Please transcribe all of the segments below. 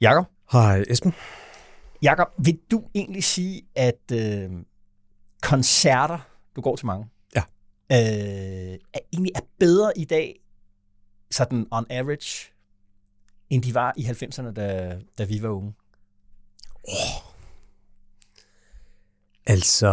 Jakob, Hej Esben. Jakob, vil du egentlig sige, at øh, koncerter, du går til mange, Ja. øh, er, egentlig er bedre i dag, sådan on average, end de var i 90'erne, da, da vi var unge? Altså,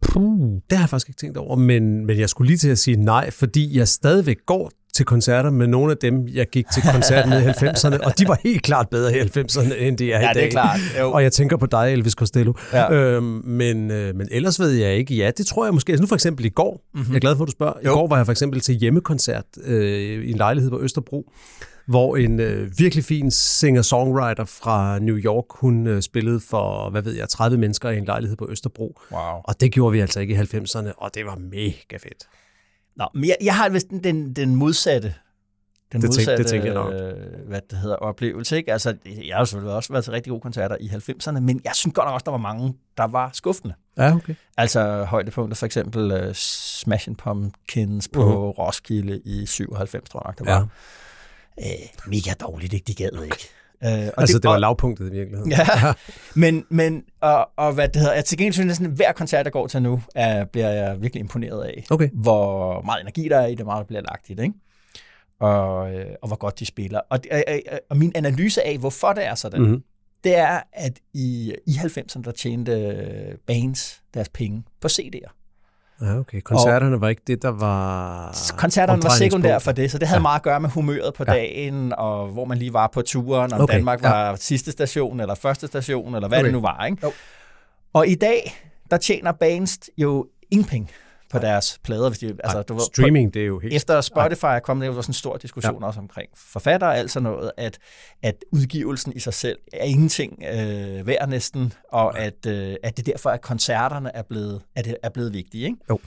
puh, det har jeg faktisk ikke tænkt over, men, men jeg skulle lige til at sige nej, fordi jeg stadigvæk går til koncerter med nogle af dem, jeg gik til koncert med i 90'erne, og de var helt klart bedre i 90'erne, end de er Ja, i dag. det er klart. Jo. Og jeg tænker på dig, Elvis Costello. Ja. Øhm, men, øh, men ellers ved jeg ikke. Ja, det tror jeg måske. Altså nu for eksempel i går, mm-hmm. jeg er glad for, at du spørger. I Jo. går var jeg for eksempel til hjemmekoncert øh, i en lejlighed på Østerbro, hvor en øh, virkelig fin singer-songwriter fra New York, hun øh, spillede for, hvad ved jeg, 30 mennesker i en lejlighed på Østerbro. Wow. Og det gjorde vi altså ikke i 90'erne, og det var mega fedt. Nå, men jeg, jeg har vist den, den, den modsatte den Det modsatte, det tænker jeg nok. øh, hvad det hedder, oplevelse. Ikke? Altså, jeg har jo selvfølgelig også været til rigtig gode koncerter i 90'erne, men jeg synes godt nok også, der var mange, der var skuffende. Ja, okay. Altså højdepunkter, for eksempel uh, Smashing Pumpkins på Mhm. Roskilde i 97, tror jeg nok, Ja. var. Øh, mega dårligt, ikke? De gad ikke. Øh, og Altså, det var og- lavpunktet i virkeligheden. Ja, men, men og, og hvad det hedder, jeg til gengæld synes næsten hver koncert, jeg går til nu, er, bliver jeg virkelig imponeret af. Okay. Hvor meget energi der er i det, meget der bliver lagt i det, ikke? Og, øh, og hvor godt de spiller. Og, det- øh, øh, og min analyse af, hvorfor det er sådan, Mm-hmm. det er, at i, i 90'erne, der tjente bands deres penge på CD'er. Ja, okay. Koncerterne var ikke det, der var... Koncerterne var omdrejningspunkt. for det, så det havde Ja. ja. meget at gøre med humøret på Ja. ja. dagen, og hvor man lige var på turen, om Okay. Danmark ja. var sidste station, eller første station, eller hvad Okay. okay. det nu var. Ikke? Jo. Og i dag, der tjener bands jo ingen penge på deres plader. Hvis de, altså, Ej, du ved, streaming, det er jo helt... På, efter Spotify er kommet, der var sådan en stor diskussion ja. også omkring forfattere og alt sådan noget, at, at udgivelsen i sig selv er ingenting øh, værd næsten, og at, øh, at det derfor, at koncerterne er blevet, at det er blevet vigtige. Ikke? Jo.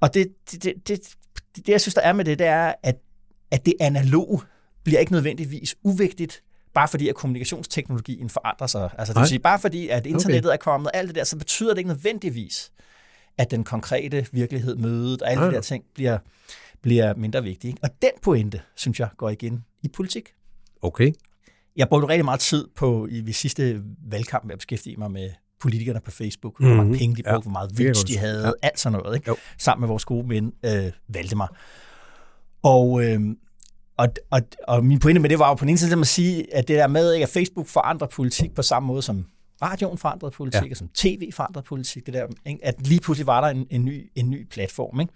Og det, det, det, det, det, jeg synes, der er med det, det er, at, at det analog bliver ikke nødvendigvis uvigtigt, bare fordi at kommunikationsteknologien forandrer sig. Altså det vil sige, bare fordi at internettet er kommet, alt det der, så betyder det ikke nødvendigvis, at den konkrete virkelighed, mødet og alle Nej, de der ting bliver, bliver mindre vigtige. ikke? Og den pointe, synes jeg, går igen i politik. Okay. Jeg brugte rigtig meget tid på i ved sidste valgkamp med at beskæftige mig med politikerne på Facebook, hvor Mhm. mange penge de brugte, Ja, hvor meget jeg godt de havde, Ja. alt sådan noget, ikke? Jo. sammen med vores gode ven øh, Valdemar. Og, øh, og, og, og min pointe med det var jo på den ene side at sige, at det der med, ikke, at Facebook forandrer politik på samme måde som radioen forandrede politik, Ja. og som tv forandrede politik, det der, ikke? at lige pludselig var der en, en, ny, en ny platform. Ikke?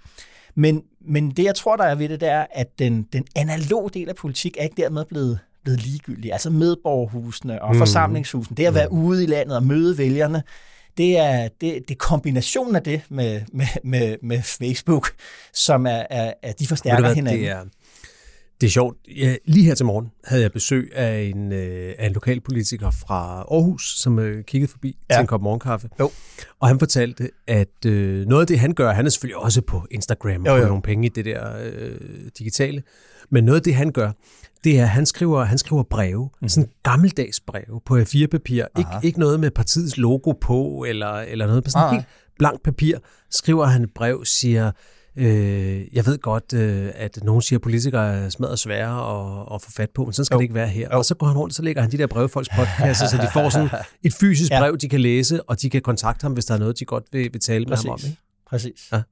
Men, men det, jeg tror, der er ved det, det er, at den, den analoge del af politik er ikke dermed blevet, blevet ligegyldig. Altså medborgerhusene og Mhm. mm. forsamlingshusene, det at være ude i landet og møde vælgerne, det er, det, det er kombinationen af det med, med, med, med Facebook, som er, er, er de forstærker hvad, hinanden. Det er, det er sjovt. Ja, lige her til morgen havde jeg besøg af en, øh, af en lokalpolitiker fra Aarhus, som øh, kiggede forbi ja. Til en kop morgenkaffe. Jo. Og han fortalte, at øh, noget af det, han gør, han er selvfølgelig også på Instagram og Jo, jo. nogle penge i det der øh, digitale, men noget af det, han gør, det er, at han skriver, han skriver breve, mm. sådan gammeldags breve på A4-papir. Ikke, Aha. ikke noget med partiets logo på, eller, eller noget på sådan Nej, helt blankt papir. Skriver han et brev, siger, øh, jeg ved godt, øh, at nogen siger, at politikere er smadret svære at, at få fat på, men sådan skal Jo. det ikke være her. Jo. Og så går han rundt, så lægger han de der breve i folks podcast, så de får sådan et fysisk Ja. brev, de kan læse, og de kan kontakte ham, hvis der er noget, de godt vil, vil tale med ham om. Præcis. Ikke? Præcis. Ja.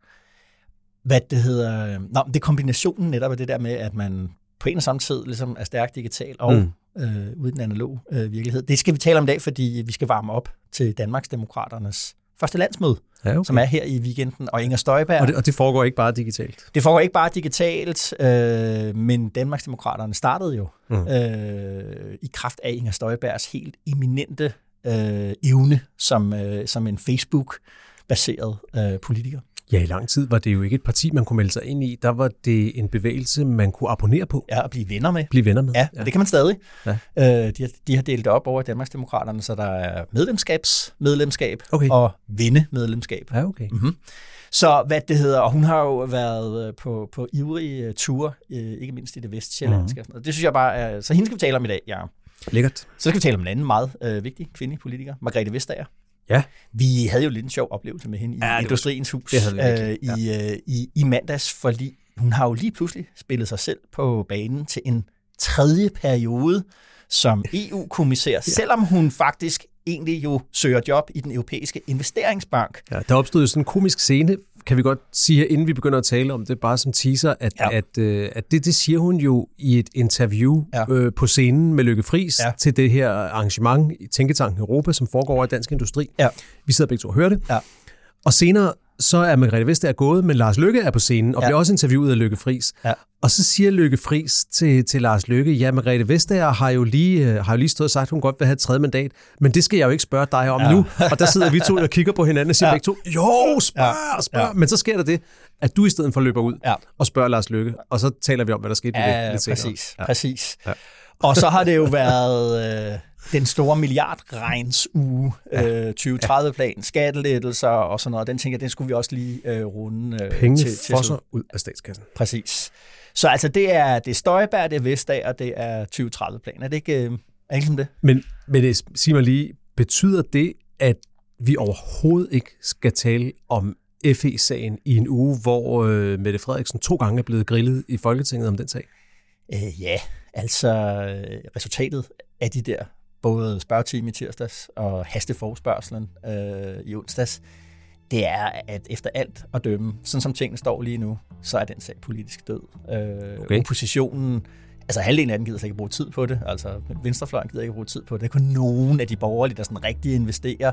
Hvad det hedder... Nå, men det er kombinationen netop af det der med, at man på en og samme tid ligesom er stærk digital og Mm. øh, uden den analoge øh, virkelighed. Det skal vi tale om i dag, fordi vi skal varme op til Danmarks Demokraternes første landsmøde, Ja, okay. som er her i weekenden. Og Inger Støjberg, og, det, og det foregår ikke bare digitalt. det foregår ikke bare digitalt, øh, men Danmarks Demokraterne startede jo mm. øh, i kraft af Inger Støjbergs helt eminente øh, evne som, øh, som en Facebook-baseret øh, politiker. Ja, i lang tid var det jo ikke et parti, man kunne melde sig ind i. Der var det en bevægelse, man kunne abonnere på. Ja, og blive venner med. Blive venner med. Ja, ja. det kan man stadig. Ja. Øh, de, har, de har delt det op over Danmarksdemokraterne, så der er medlemskabsmedlemskab Okay. og vinde-medlemskab. Ja, okay. Mm-hmm. Så hvad det hedder, og hun har jo været øh, på, på ivrige ture, øh, ikke mindst i det vestsjællandske. Mm. Det synes jeg bare er, så hende skal vi tale om i dag, ja. Lækkert. Så skal vi tale om en anden meget øh, vigtig kvindelig politiker, Margrethe Vestager. Ja. Vi havde jo lidt en sjov oplevelse med hende i Ja, var- Industriens Hus det havde vi øh, i, øh, i, i mandags, fordi hun har jo lige pludselig spillet sig selv på banen til en tredje periode som EU-kommissær, ja. selvom hun faktisk egentlig jo søger job i den europæiske investeringsbank. Ja, der opstod jo sådan en komisk scene, kan vi godt sige her, inden vi begynder at tale om det, bare som teaser, at, Ja. at, øh, at det, det siger hun jo i et interview Ja. øh, på scenen med Lykke Friis Ja. til det her arrangement i Tænketanken Europa, som foregår over i Dansk Industri. Ja. Vi sidder begge to og hører det. Ja. Og senere så er Margrethe Vestager gået, men Lars Lykke er på scenen og Ja. ja. bliver også interviewet af Lykke Friis. Ja. Og så siger Lykke Friis til, til Lars Lykke, ja, Margrethe Vestager har jo lige, øh, har jo lige stået og sagt, at hun godt vil have et tredje mandat, men det skal jeg jo ikke spørge dig om Ja. ja. nu. Og der sidder vi to og kigger på hinanden og siger Ja. ja. begge to, jo, spørg, spørg. Ja. Ja. Men så sker der det, at du i stedet for løber ud Ja. og spørger Lars Lykke, og så taler vi om, hvad der skete med det Ja, lidt senere. præcis. Ja. Ja. præcis. Ja. Og så har det jo været øh, den store milliardregns uge, øh, 2030-plan, skattelettelser og sådan noget. Den tænker jeg, den skulle vi også lige øh, runde øh, Pengene til, til fosser ud af statskassen. Præcis. Så altså, det er, det er Støjberg, det er Vestager, det er 2030-plan. Er det ikke, øh, er ikke det? Men, men det, sig mig lige, betyder det, at vi overhovedet ikke skal tale om FE-sagen i en uge, hvor øh, Mette Frederiksen to gange er blevet grillet i Folketinget om den sag? Øh, ja, altså øh, resultatet af de der både spørgetime i tirsdags og hasteforspørgselen øh, i onsdags, det er, at efter alt at dømme, sådan som tingene står lige nu, så er den sag politisk død. Øh, Okay. Oppositionen, altså halvdelen af den gider slet ikke bruge tid på det, altså venstrefløjen gider ikke bruge tid på det. Det er kun nogen af de borgerlige, der sådan rigtig investerer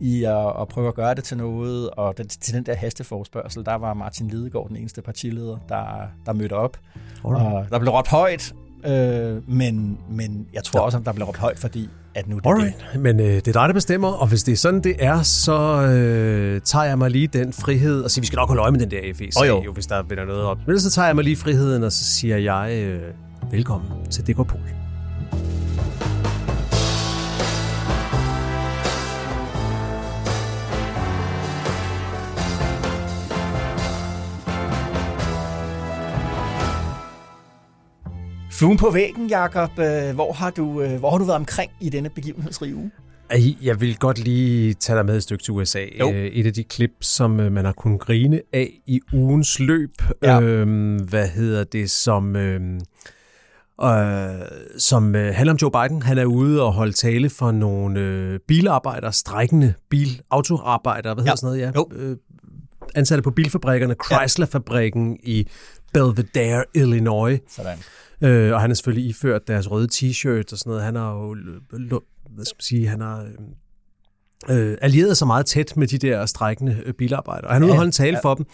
i at, at prøve at gøre det til noget, og den, til den der hasteforspørgsel, der var Martin Lidegaard den eneste partileder, der, der mødte op. Og der blev råbt højt, øh, men, men jeg tror også, at der blev råbt højt, fordi at nu er det Alright, men øh, det er dig, der bestemmer, og hvis det er sådan, det er, så øh, tager jeg mig lige den frihed, og siger, vi skal nok holde øje med den der fe Åh, jo. jo, hvis der vender noget op. Men så tager jeg mig lige friheden, og så siger jeg, øh, velkommen til Dekopol. Fluen på væggen, Jakob. Øh, Hvor har, du, øh, hvor har du været omkring i denne begivenhedsrige uge? Jeg vil godt lige tage dig med et stykke til USA. Jo. Øh, Et af de klip, som man har kunnet grine af i ugens løb. Ja. Øhm, hvad hedder det, som... øhm, øh, som øh, handler om Joe Biden. Han er ude og holde tale for nogle øh, bilarbejdere, strækkende bilautoarbejdere, hvad Ja. hedder sådan noget, ja. Jo. Øh, ansatte på bilfabrikkerne, Chrysler-fabrikken i Belvedere, Illinois. Sådan. Øh, og han er selvfølgelig iført deres røde t-shirt og sådan noget. Han har jo, hvad skal man sige, han har øh, øh, allieret sig meget tæt med de der strækkende øh, bilarbejdere. Og han er ude og holde en tale ja. ja. for dem.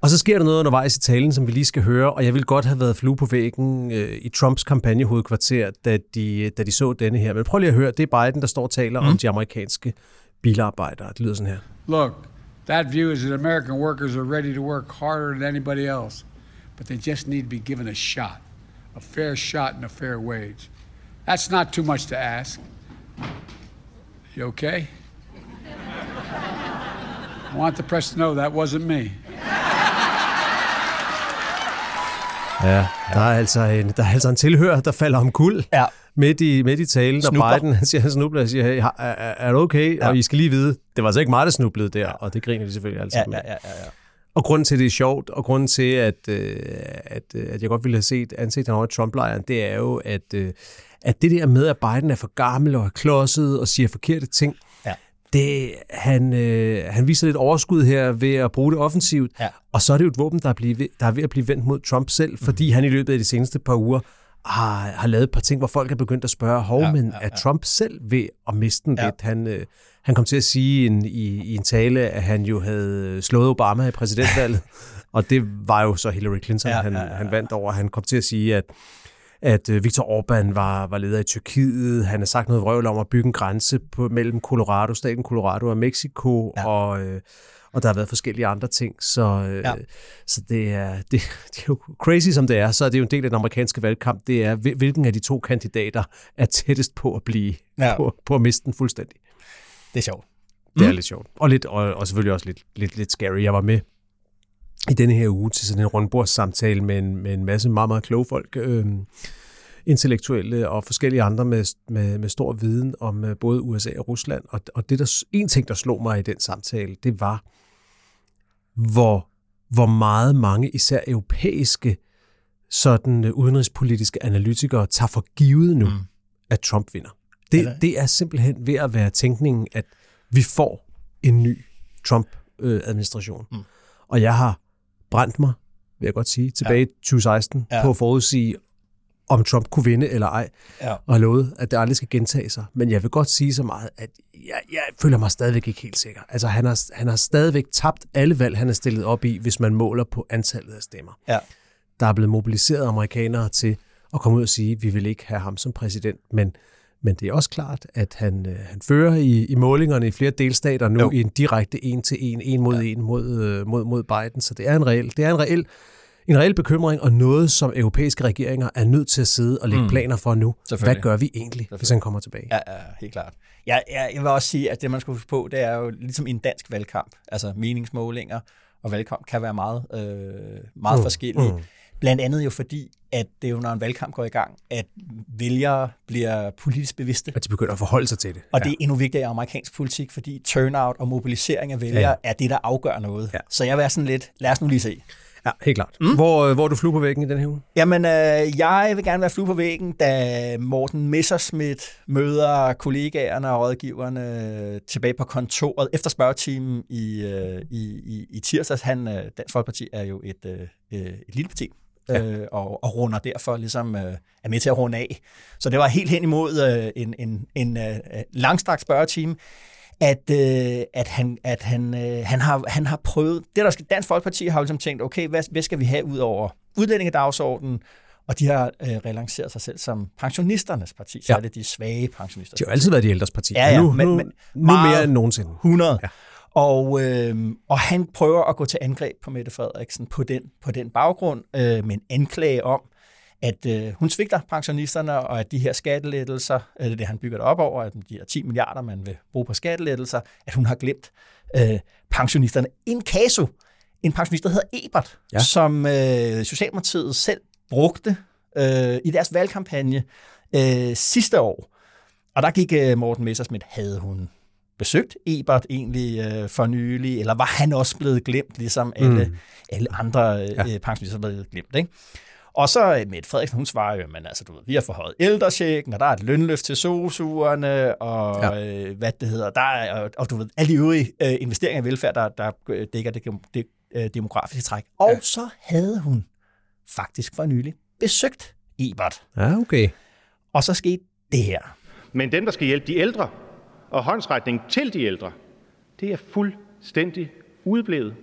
Og så sker der noget undervejs i talen, som vi lige skal høre, og jeg vil godt have været flue på væggen øh, i Trumps kampagnehovedkvarter, da de, da de så denne her. Men prøv lige at høre, det er Biden, der står og taler mm. om de amerikanske bilarbejdere. Det lyder sådan her. Look, that view is that American workers are ready to work harder than anybody else, but they just need to be given a shot, a fair shot and a fair wage. That's not too much to ask. You okay? I want the press to know that wasn't me. Ja, der er altså en, der er altså en tilhører, der falder om kul Ja. Midt i, midt i talen, Snubler. og Biden han siger, han snubler og siger, hey, er, er, du okay? Ja. Ja. Og I skal lige vide, det var altså ikke mig, der snublede der, og det griner de selvfølgelig altid Ja, med. ja, ja, ja, ja. Og grunden til, at det er sjovt, og grunden til, at, øh, at, øh, at jeg godt ville have set ansigtet over i Trump-lejren, det er jo, at, øh, at det der med, at Biden er for gammel og er klodset og siger forkerte ting, Ja. det, han, øh, han viser lidt overskud her ved at bruge det offensivt. Ja. Og så er det jo et våben, der er, blive, der er ved at blive vendt mod Trump selv, fordi han i løbet af de seneste par uger har, har lavet et par ting, hvor folk er begyndt at spørge, hov, Ja, ja, men ja, er Trump selv ved at miste den Ja. lidt? Han, øh, han kom til at sige en, i, i en tale, at han jo havde slået Obama i præsidentvalget, og det var jo så Hillary Clinton, Ja, ja, han, ja, ja, ja. han vandt over. Han kom til at sige, at at øh, Viktor Orbán var, var leder i Tyrkiet. Han har sagt noget vrøvl om at bygge en grænse på, mellem Colorado, staten Colorado og Mexico, Ja. ja. og, øh, og der har været forskellige andre ting. Så, øh, ja. så det, er, det, det er jo crazy, som det er. Så er det jo en del af den amerikanske valgkamp. Det er, hvilken af de to kandidater er tættest på at blive, ja. på, på at miste den fuldstændig. Det er sjovt. Det er mm. lidt sjovt. Og, lidt, og, og selvfølgelig også lidt, lidt, lidt scary. Jeg var med i denne her uge til sådan en rundbordssamtale med en, med en masse meget, meget kloge folk. Øh, intellektuelle og forskellige andre med, med, med stor viden om øh, både USA og Rusland. Og, og det der en ting, der slog mig i den samtale, det var, hvor, hvor meget mange især europæiske sådan øh, udenrigspolitiske analytikere tager for givet nu, mm. at Trump vinder. Det, det er simpelthen ved at være tænkningen, at vi får en ny Trump-administration. Mm. Og jeg har brændt mig, vil jeg godt sige, tilbage i 2016 ja. på at forudsige, om Trump kunne vinde eller ej, ja. og lovet, at det aldrig skal gentage sig. Men jeg vil godt sige så meget, at jeg, jeg føler mig stadigvæk ikke helt sikker. Altså, han har, han har stadigvæk tabt alle valg, han er stillet op i, hvis man måler på antallet af stemmer. Ja. Der er blevet mobiliseret amerikanere til at komme ud og sige, at vi vil ikke have ham som præsident, men men det er også klart, at han, øh, han fører i, i målingerne i flere delstater nu jo. i en direkte en til en, en mod ja. en mod, øh, mod, mod Biden. Så det er en reel, det er en reel en reel bekymring, og noget, som europæiske regeringer er nødt til at sidde og lægge mm. planer for nu. Hvad gør vi egentlig, hvis han kommer tilbage? Ja, ja helt klart. Ja, ja, jeg vil også sige, at det, man skal huske på, det er jo ligesom en dansk valgkamp. Altså meningsmålinger og valgkamp kan være meget, øh, meget mm. forskellige. Mm. Blandt andet jo fordi, at det er jo, når en valgkamp går i gang, at vælgere bliver politisk bevidste. Og de begynder at forholde sig til det. Og ja. det er endnu vigtigere i amerikansk politik, fordi turnout og mobilisering af vælgere ja. er det, der afgør noget. Ja. Så jeg vil være sådan lidt, lad os nu lige se. Ja, helt klart. Mm. Hvor, øh, hvor er du flue på væggen i den her uge? Jamen, øh, jeg vil gerne være flue på væggen, da Morten Messerschmidt møder kollegaerne og rådgiverne tilbage på kontoret efter spørgetimen i, øh, i, i, i tirsdags. Han, øh, Dansk Folkeparti er jo et, øh, et lille parti, ja. øh, og, og runder derfor ligesom øh, er med til at runde af. Så det var helt hen imod øh, en, en, en øh, langstrakt spørgetime at, øh, at, han, at han, øh, han, har, han har prøvet, det der skal, Dansk Folkeparti har jo ligesom tænkt, okay, hvad, hvad skal vi have ud over udlændingedagsordenen, og de har øh, relanceret sig selv som pensionisternes parti, så ja. er det de svage pensionister. De har jo altid været de ældres parti, ja, ja, nu, men, nu, men, nu mere end nogensinde. 100. Ja. Og, øh, og han prøver at gå til angreb på Mette Frederiksen på den, på den baggrund, øh, med en anklage om, at øh, hun svigter pensionisterne, og at de her skattelettelser, eller det han bygger det op over, at de her 10 milliarder, man vil bruge på skattelettelser, at hun har glemt øh, pensionisterne. En kaso, en pensionist, der hedder Ebert, ja. som øh, Socialdemokratiet selv brugte øh, i deres valgkampagne øh, sidste år. Og der gik øh, Morten Messersmith, havde hun besøgt Ebert egentlig øh, for nylig, eller var han også blevet glemt, ligesom alle, mm. alle andre øh, ja. pensionister blevet glemt, ikke? Og så øh, med Frederiksen, hun svarer jo, men altså, du ved, vi har forhøjet ældresjekken, og der er et lønløft til sosuerne, og ja. øh, hvad det hedder, der er, og, og du ved, alle de øvrige øh, investeringer i velfærd, der, der øh, dækker det, det øh, demografiske træk. Og ja. så havde hun faktisk for nylig besøgt Ebert. Ja, okay. Og så skete det her. Men dem, der skal hjælpe de ældre, og håndsretning til de ældre, det er fuldstændig udeblevet.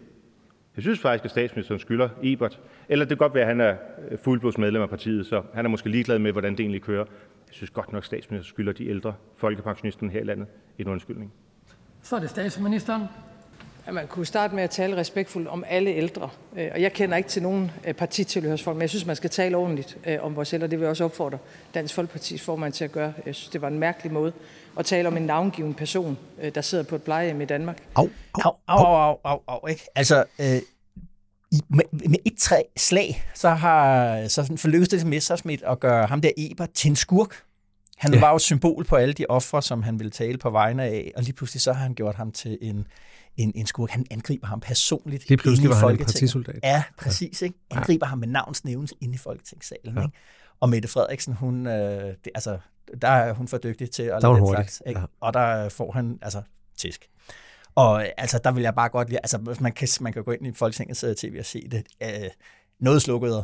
Jeg synes faktisk, at statsministeren skylder Ebert eller det kan godt være, at han er øh, fuldblodsmedlem af partiet, så han er måske ligeglad med, hvordan det egentlig kører. Jeg synes godt nok, at statsministeren skylder de ældre folkepensionisterne her i landet en undskyldning. Så er det statsministeren. Ja, man kunne starte med at tale respektfuldt om alle ældre. Øh, og jeg kender ikke til nogen øh, partitilhørsfolk, men jeg synes, man skal tale ordentligt om vores ældre. Det vil jeg også opfordre Dansk Folkepartis formand til at gøre. Jeg synes, det var en mærkelig måde at tale om en navngiven person, der sidder på et plejehjem i Danmark. Au, au, au, au, au, au ikke? Altså, øh, i, med, med et træ slag, så har så forlykkedes det Messersmith at gøre ham der Eber til en skurk. Han ja. var jo et symbol på alle de ofre, som han ville tale på vegne af, og lige pludselig så har han gjort ham til en, en, en skurk. Han angriber ham personligt Lige pludselig var han en partisoldat. Ja, præcis. Ikke? Angriber ja. ham med navns nævnes inde i Folketingssalen. Ja. Ikke? Og Mette Frederiksen, hun, øh, det, altså, der er hun for dygtig til at lade den slags. Ikke? Ja. Og der får han altså tisk. Og altså, der vil jeg bare godt lide, altså man kan, man kan gå ind i Folketingets uh, tv og se det. Uh, noget slukket uh,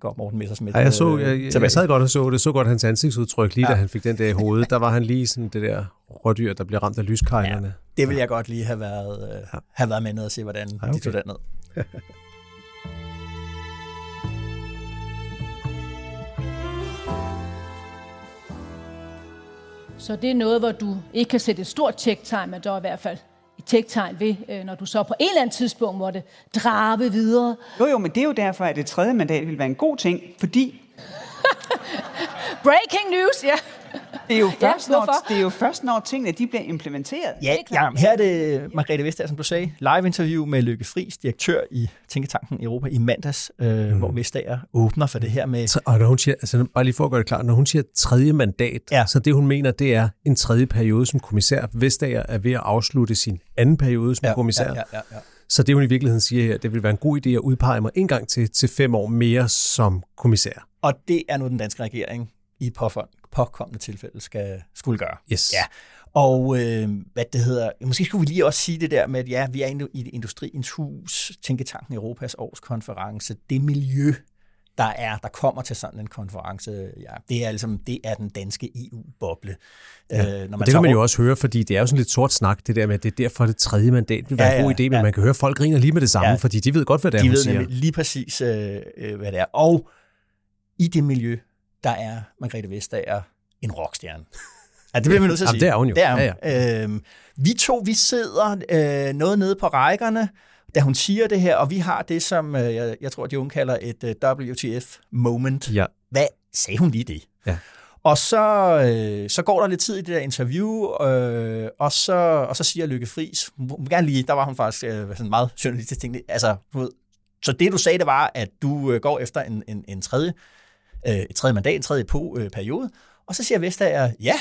går Morten Messersmith ja, jeg, så, jeg, jeg, jeg sad godt og så det, så godt hans ansigtsudtryk, lige ja. da han fik den der i hovedet. Der var han lige sådan det der rådyr, der bliver ramt af lyskejlerne. Ja, det vil jeg godt lige have været, uh, ja. have været med ned og se, hvordan ja, okay. de tog den ned. Så det er noget, hvor du ikke kan sætte et stort check-time, men der er i hvert fald tægtegn ved, øh, når du så på et eller andet tidspunkt måtte drage videre. Jo, jo, men det er jo derfor, at det tredje mandat vil være en god ting, fordi... Breaking news, ja. Det er, jo først, ja, når, det er jo først, når tingene de bliver implementeret. Ja, ja her er det Margrethe Vestager, som du sagde, live-interview med Lykke Friis, direktør i Tænketanken Europa i mandags, øh, mm. hvor Vestager åbner for det her med... Og når hun siger, altså bare lige for at gøre det klart, når hun siger tredje mandat, ja. så det hun mener, det er en tredje periode som kommissær. Vestager er ved at afslutte sin anden periode som ja, kommissær. Ja, ja, ja, ja. Så det hun i virkeligheden siger her, det vil være en god idé at udpege mig en gang til, til fem år mere som kommissær. Og det er nu den danske regering i påkommende tilfælde skal, skulle gøre. Yes. Ja. Og øh, hvad det hedder, måske skulle vi lige også sige det der med, at ja, vi er i Industriens Hus, Tænketanken Europas årskonference, det miljø, der er, der kommer til sådan en konference, ja, det er ligesom, det er den danske EU-boble. Ja. Øh, når man det kan man jo også høre, fordi det er jo sådan lidt sort snak, det der med, at det er derfor det tredje mandat vil være ja, ja, en god idé, men ja. man kan høre, folk griner lige med det samme, ja. fordi de ved godt, hvad det er, de ved siger. lige præcis, øh, øh, hvad det er. Og i det miljø, der er Margrethe Vestager en rockstjerne. Ja, det bliver vi nødt til at sige. Jamen, det er hun jo. Det er hun. Ja, ja. Øhm, vi to, vi sidder øh, noget nede på rækkerne, da hun siger det her, og vi har det, som øh, jeg, jeg tror, de unge kalder et øh, WTF-moment. Ja. Hvad sagde hun lige det? Ja. Og så, øh, så går der lidt tid i det der interview, øh, og, så, og så siger Lykke Friis, hun gerne lige, der var hun faktisk øh, sådan meget journalistisk ting, altså, du ved, så det du sagde, det var, at du øh, går efter en, en, en tredje, øh, et tredje mandat, en tredje på, øh, periode, og så siger Vestager, ja,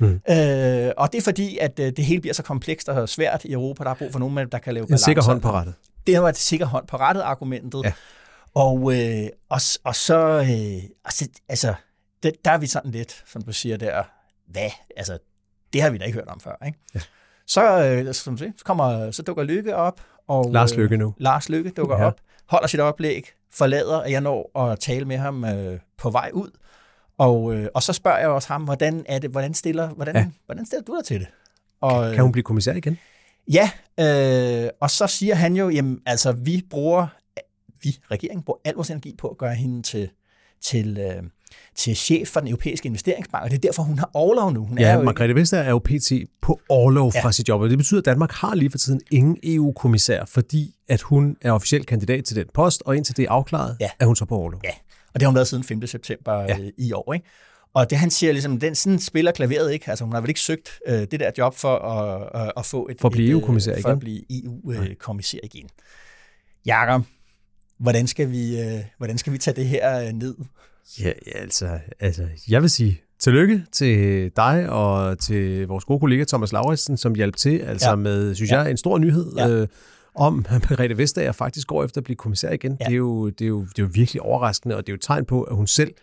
Mm. Øh, og det er fordi, at øh, det hele bliver så komplekst og svært i Europa. Der er brug for nogen, der kan lave balancer. En sikker hånd på rettet. Det var et sikker hånd på rettet argumentet. Ja. Og, øh, og, og så, øh, altså, altså det, der er vi sådan lidt, som du siger der, hvad? Altså, det har vi da ikke hørt om før, ikke? Ja. Så, øh, som siger, så, kommer, så dukker Lykke op. Og, Lars Lykke nu. Øh, Lars Lykke dukker ja. op, holder sit oplæg, forlader, at jeg når at tale med ham øh, på vej ud. Og, øh, og så spørger jeg også ham, hvordan er det, hvordan stiller, hvordan, ja. hvordan stiller du dig til det? Og, kan, kan hun blive kommissær igen? Ja, øh, og så siger han jo, jamen altså vi bruger, vi, regeringen bruger al vores energi på at gøre hende til, til, øh, til chef for den europæiske investeringsbank, og det er derfor, hun har overlov nu. Hun ja, er jo Margrethe Vestager er jo pt. på overlov ja. fra sit job, og det betyder, at Danmark har lige for tiden ingen EU-kommissær, fordi at hun er officiel kandidat til den post, og indtil det er afklaret, ja. er hun så på overlov. Ja, og det har hun været siden 5. september ja. Øh, i år. Ikke? Og det han siger, ligesom, den sådan spiller klaveret ikke. Altså hun har vel ikke søgt øh, det der job for at, øh, at få et... For at blive EU-kommissær igen. For at blive EU-kommissær igen. Jakob, hvordan skal vi, øh, hvordan skal vi tage det her øh, ned? Ja, altså, altså, jeg vil sige tillykke til dig og til vores gode kollega Thomas Lauritsen, som hjalp til, altså ja. med, synes ja. jeg, en stor nyhed. Ja. Øh, om, at Margrethe Vestager faktisk går efter at blive kommissær igen. Ja. Det, er jo, det, er jo, det er jo virkelig overraskende, og det er jo et tegn på, at hun selv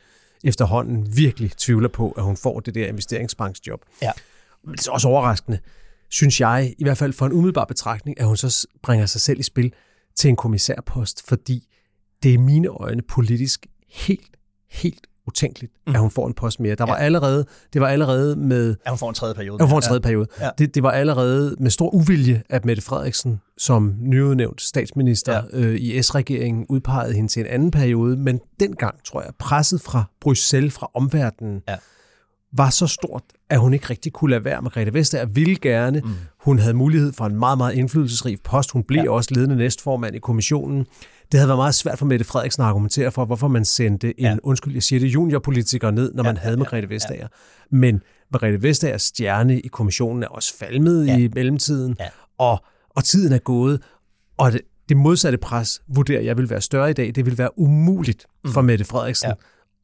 efterhånden virkelig tvivler på, at hun får det der investeringsbanksjob. Ja. Men det er også overraskende, synes jeg, i hvert fald for en umiddelbar betragtning, at hun så bringer sig selv i spil til en kommissærpost, fordi det er i mine øjne politisk helt, helt utænkeligt, mm. at hun får en post mere. Der ja. var allerede, det var allerede med... At hun får en tredje periode. At hun får en tredje ja. periode. Ja. Det, det var allerede med stor uvilje, at Mette Frederiksen som nyudnævnt statsminister ja. øh, i S-regeringen udpegede hende til en anden periode, men dengang, tror jeg, presset fra Bruxelles, fra omverdenen, ja. Var så stort, at hun ikke rigtig kunne lade være. Margrethe Vestager ville gerne. Mm. Hun havde mulighed for en meget, meget indflydelsesrig post. Hun blev ja. også ledende næstformand i kommissionen det havde været meget svært for Mette Frederiksen at argumentere for, hvorfor man sendte en, ja. undskyld, jeg siger det, juniorpolitiker ned, når ja, man havde ja, Margrethe Vestager. Ja. Men Margrethe Vestagers stjerne i kommissionen er også falmet ja. i mellemtiden, ja. og, og tiden er gået, og det, det modsatte pres vurderer jeg vil være større i dag. Det vil være umuligt mm. for Mette Frederiksen ja.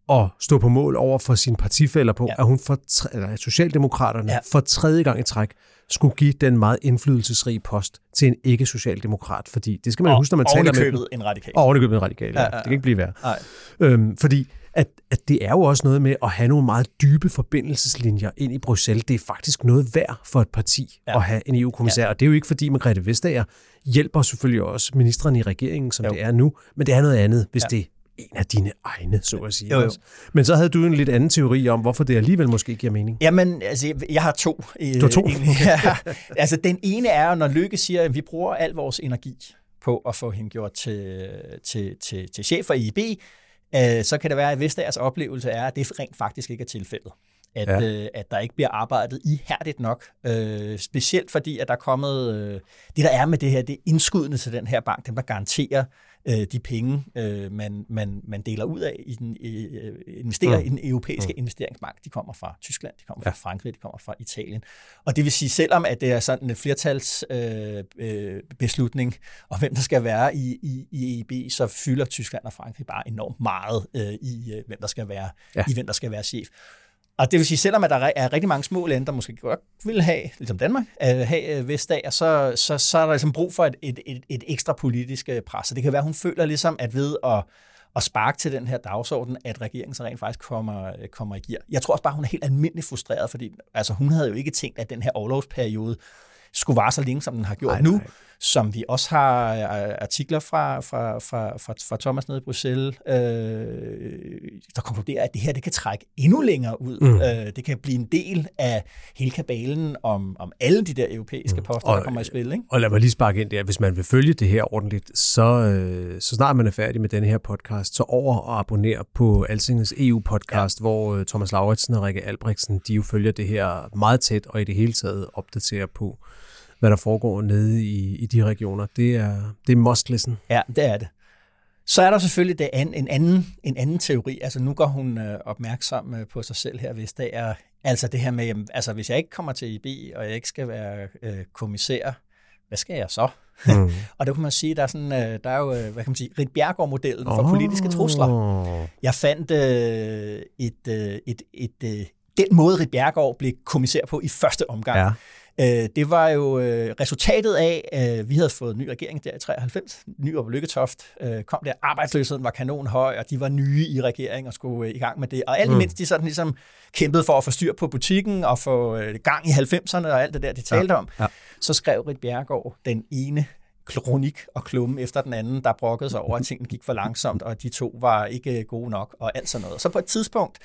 At stå på mål over for sine partifælder på, ja. at hun for, eller Socialdemokraterne ja. for tredje gang i træk skulle give den meget indflydelsesrige post til en ikke-socialdemokrat, fordi det skal man og, huske, når man taler med dem. en radikal. Og ovenikøbet en radikal, ja. ja, ja. Det kan ikke blive værre. Nej. Øhm, fordi at, at det er jo også noget med at have nogle meget dybe forbindelseslinjer ind i Bruxelles. Det er faktisk noget værd for et parti ja. at have en EU-kommissær. Ja. Og det er jo ikke fordi Margrethe Vestager hjælper selvfølgelig også ministeren i regeringen, som jo. det er nu, men det er noget andet, hvis ja. det en af dine egne, så at sige. Jo, jo. Men så havde du en lidt anden teori om, hvorfor det alligevel måske giver mening. Jamen, altså, jeg har to. Du har to? ja. Altså, den ene er, når Lykke siger, at vi bruger al vores energi på at få hende gjort til, til, til, til chef for IB, øh, så kan det være, at hvis deres oplevelse er, at det rent faktisk ikke er tilfældet. at, ja. øh, at der ikke bliver arbejdet ihærdigt nok. Øh, specielt fordi, at der er kommet... Øh, det, der er med det her, det er indskuddene til den her bank, dem der garanterer øh, de penge, øh, man, man, man deler ud af i den, øh, investerer mm. i den europæiske mm. investeringsbank. De kommer fra Tyskland, de kommer fra ja. Frankrig, de kommer fra Italien. Og det vil sige, selvom at det er sådan en flertalsbeslutning, øh, øh, beslutning, og hvem der skal være i, i, i EIB, så fylder Tyskland og Frankrig bare enormt meget øh, i, øh, hvem der skal være, ja. i hvem der skal være chef. Og det vil sige, selvom at der er rigtig mange små lande, der måske godt vil have, ligesom Danmark, at have øh, Vestager, så, så, så er der ligesom brug for et, et, et, et ekstra politisk øh, pres. Så det kan være, at hun føler ligesom, at ved at, at sparke til den her dagsorden, at regeringen så rent faktisk kommer, øh, kommer i gear. Jeg tror også bare, hun er helt almindeligt frustreret, fordi altså, hun havde jo ikke tænkt, at den her overlovsperiode skulle vare så længe, som den har gjort nej, nu. Nej som vi også har øh, artikler fra, fra, fra, fra, fra Thomas nede i Bruxelles, øh, der konkluderer, at det her det kan trække endnu længere ud. Mm. Øh, det kan blive en del af hele kabalen om, om alle de der europæiske mm. poster, og, der kommer i spil. Ikke? Og lad mig lige sparke ind der. Hvis man vil følge det her ordentligt, så, øh, så snart man er færdig med den her podcast, så over og abonnere på Altingens EU-podcast, ja. hvor øh, Thomas Lauritsen og Rikke Albrechtsen, de jo følger det her meget tæt og i det hele taget opdaterer på hvad der foregår nede i, i de regioner. Det er, det er must listen. Ja, det er det. Så er der selvfølgelig det an, en, anden, en anden teori. Altså nu går hun øh, opmærksom øh, på sig selv her, hvis det er altså det her med, jamen, altså hvis jeg ikke kommer til IB, og jeg ikke skal være øh, kommissær, hvad skal jeg så? Mm. og det kan man sige, der er, sådan, øh, der er jo, øh, hvad kan man sige, Rit Bjergård-modellen for oh. politiske trusler. Jeg fandt øh, et, øh, et, et, øh, den måde, Rit Bjergård blev kommissær på i første omgang. Ja Øh, det var jo øh, resultatet af, at vi havde fået en ny regering der i 93. Ny og Lykketoft øh, kom der. Arbejdsløsheden var kanonhøj, og de var nye i regeringen og skulle i gang med det. Og alt imens mm. de sådan ligesom kæmpede for at få styr på butikken og få gang i 90'erne og alt det der, de talte ja. om, ja. så skrev Rit Bjergård den ene kronik og klumme efter den anden, der brokkede sig over, at tingene gik for langsomt, og de to var ikke gode nok, og alt sådan noget. Så på et tidspunkt,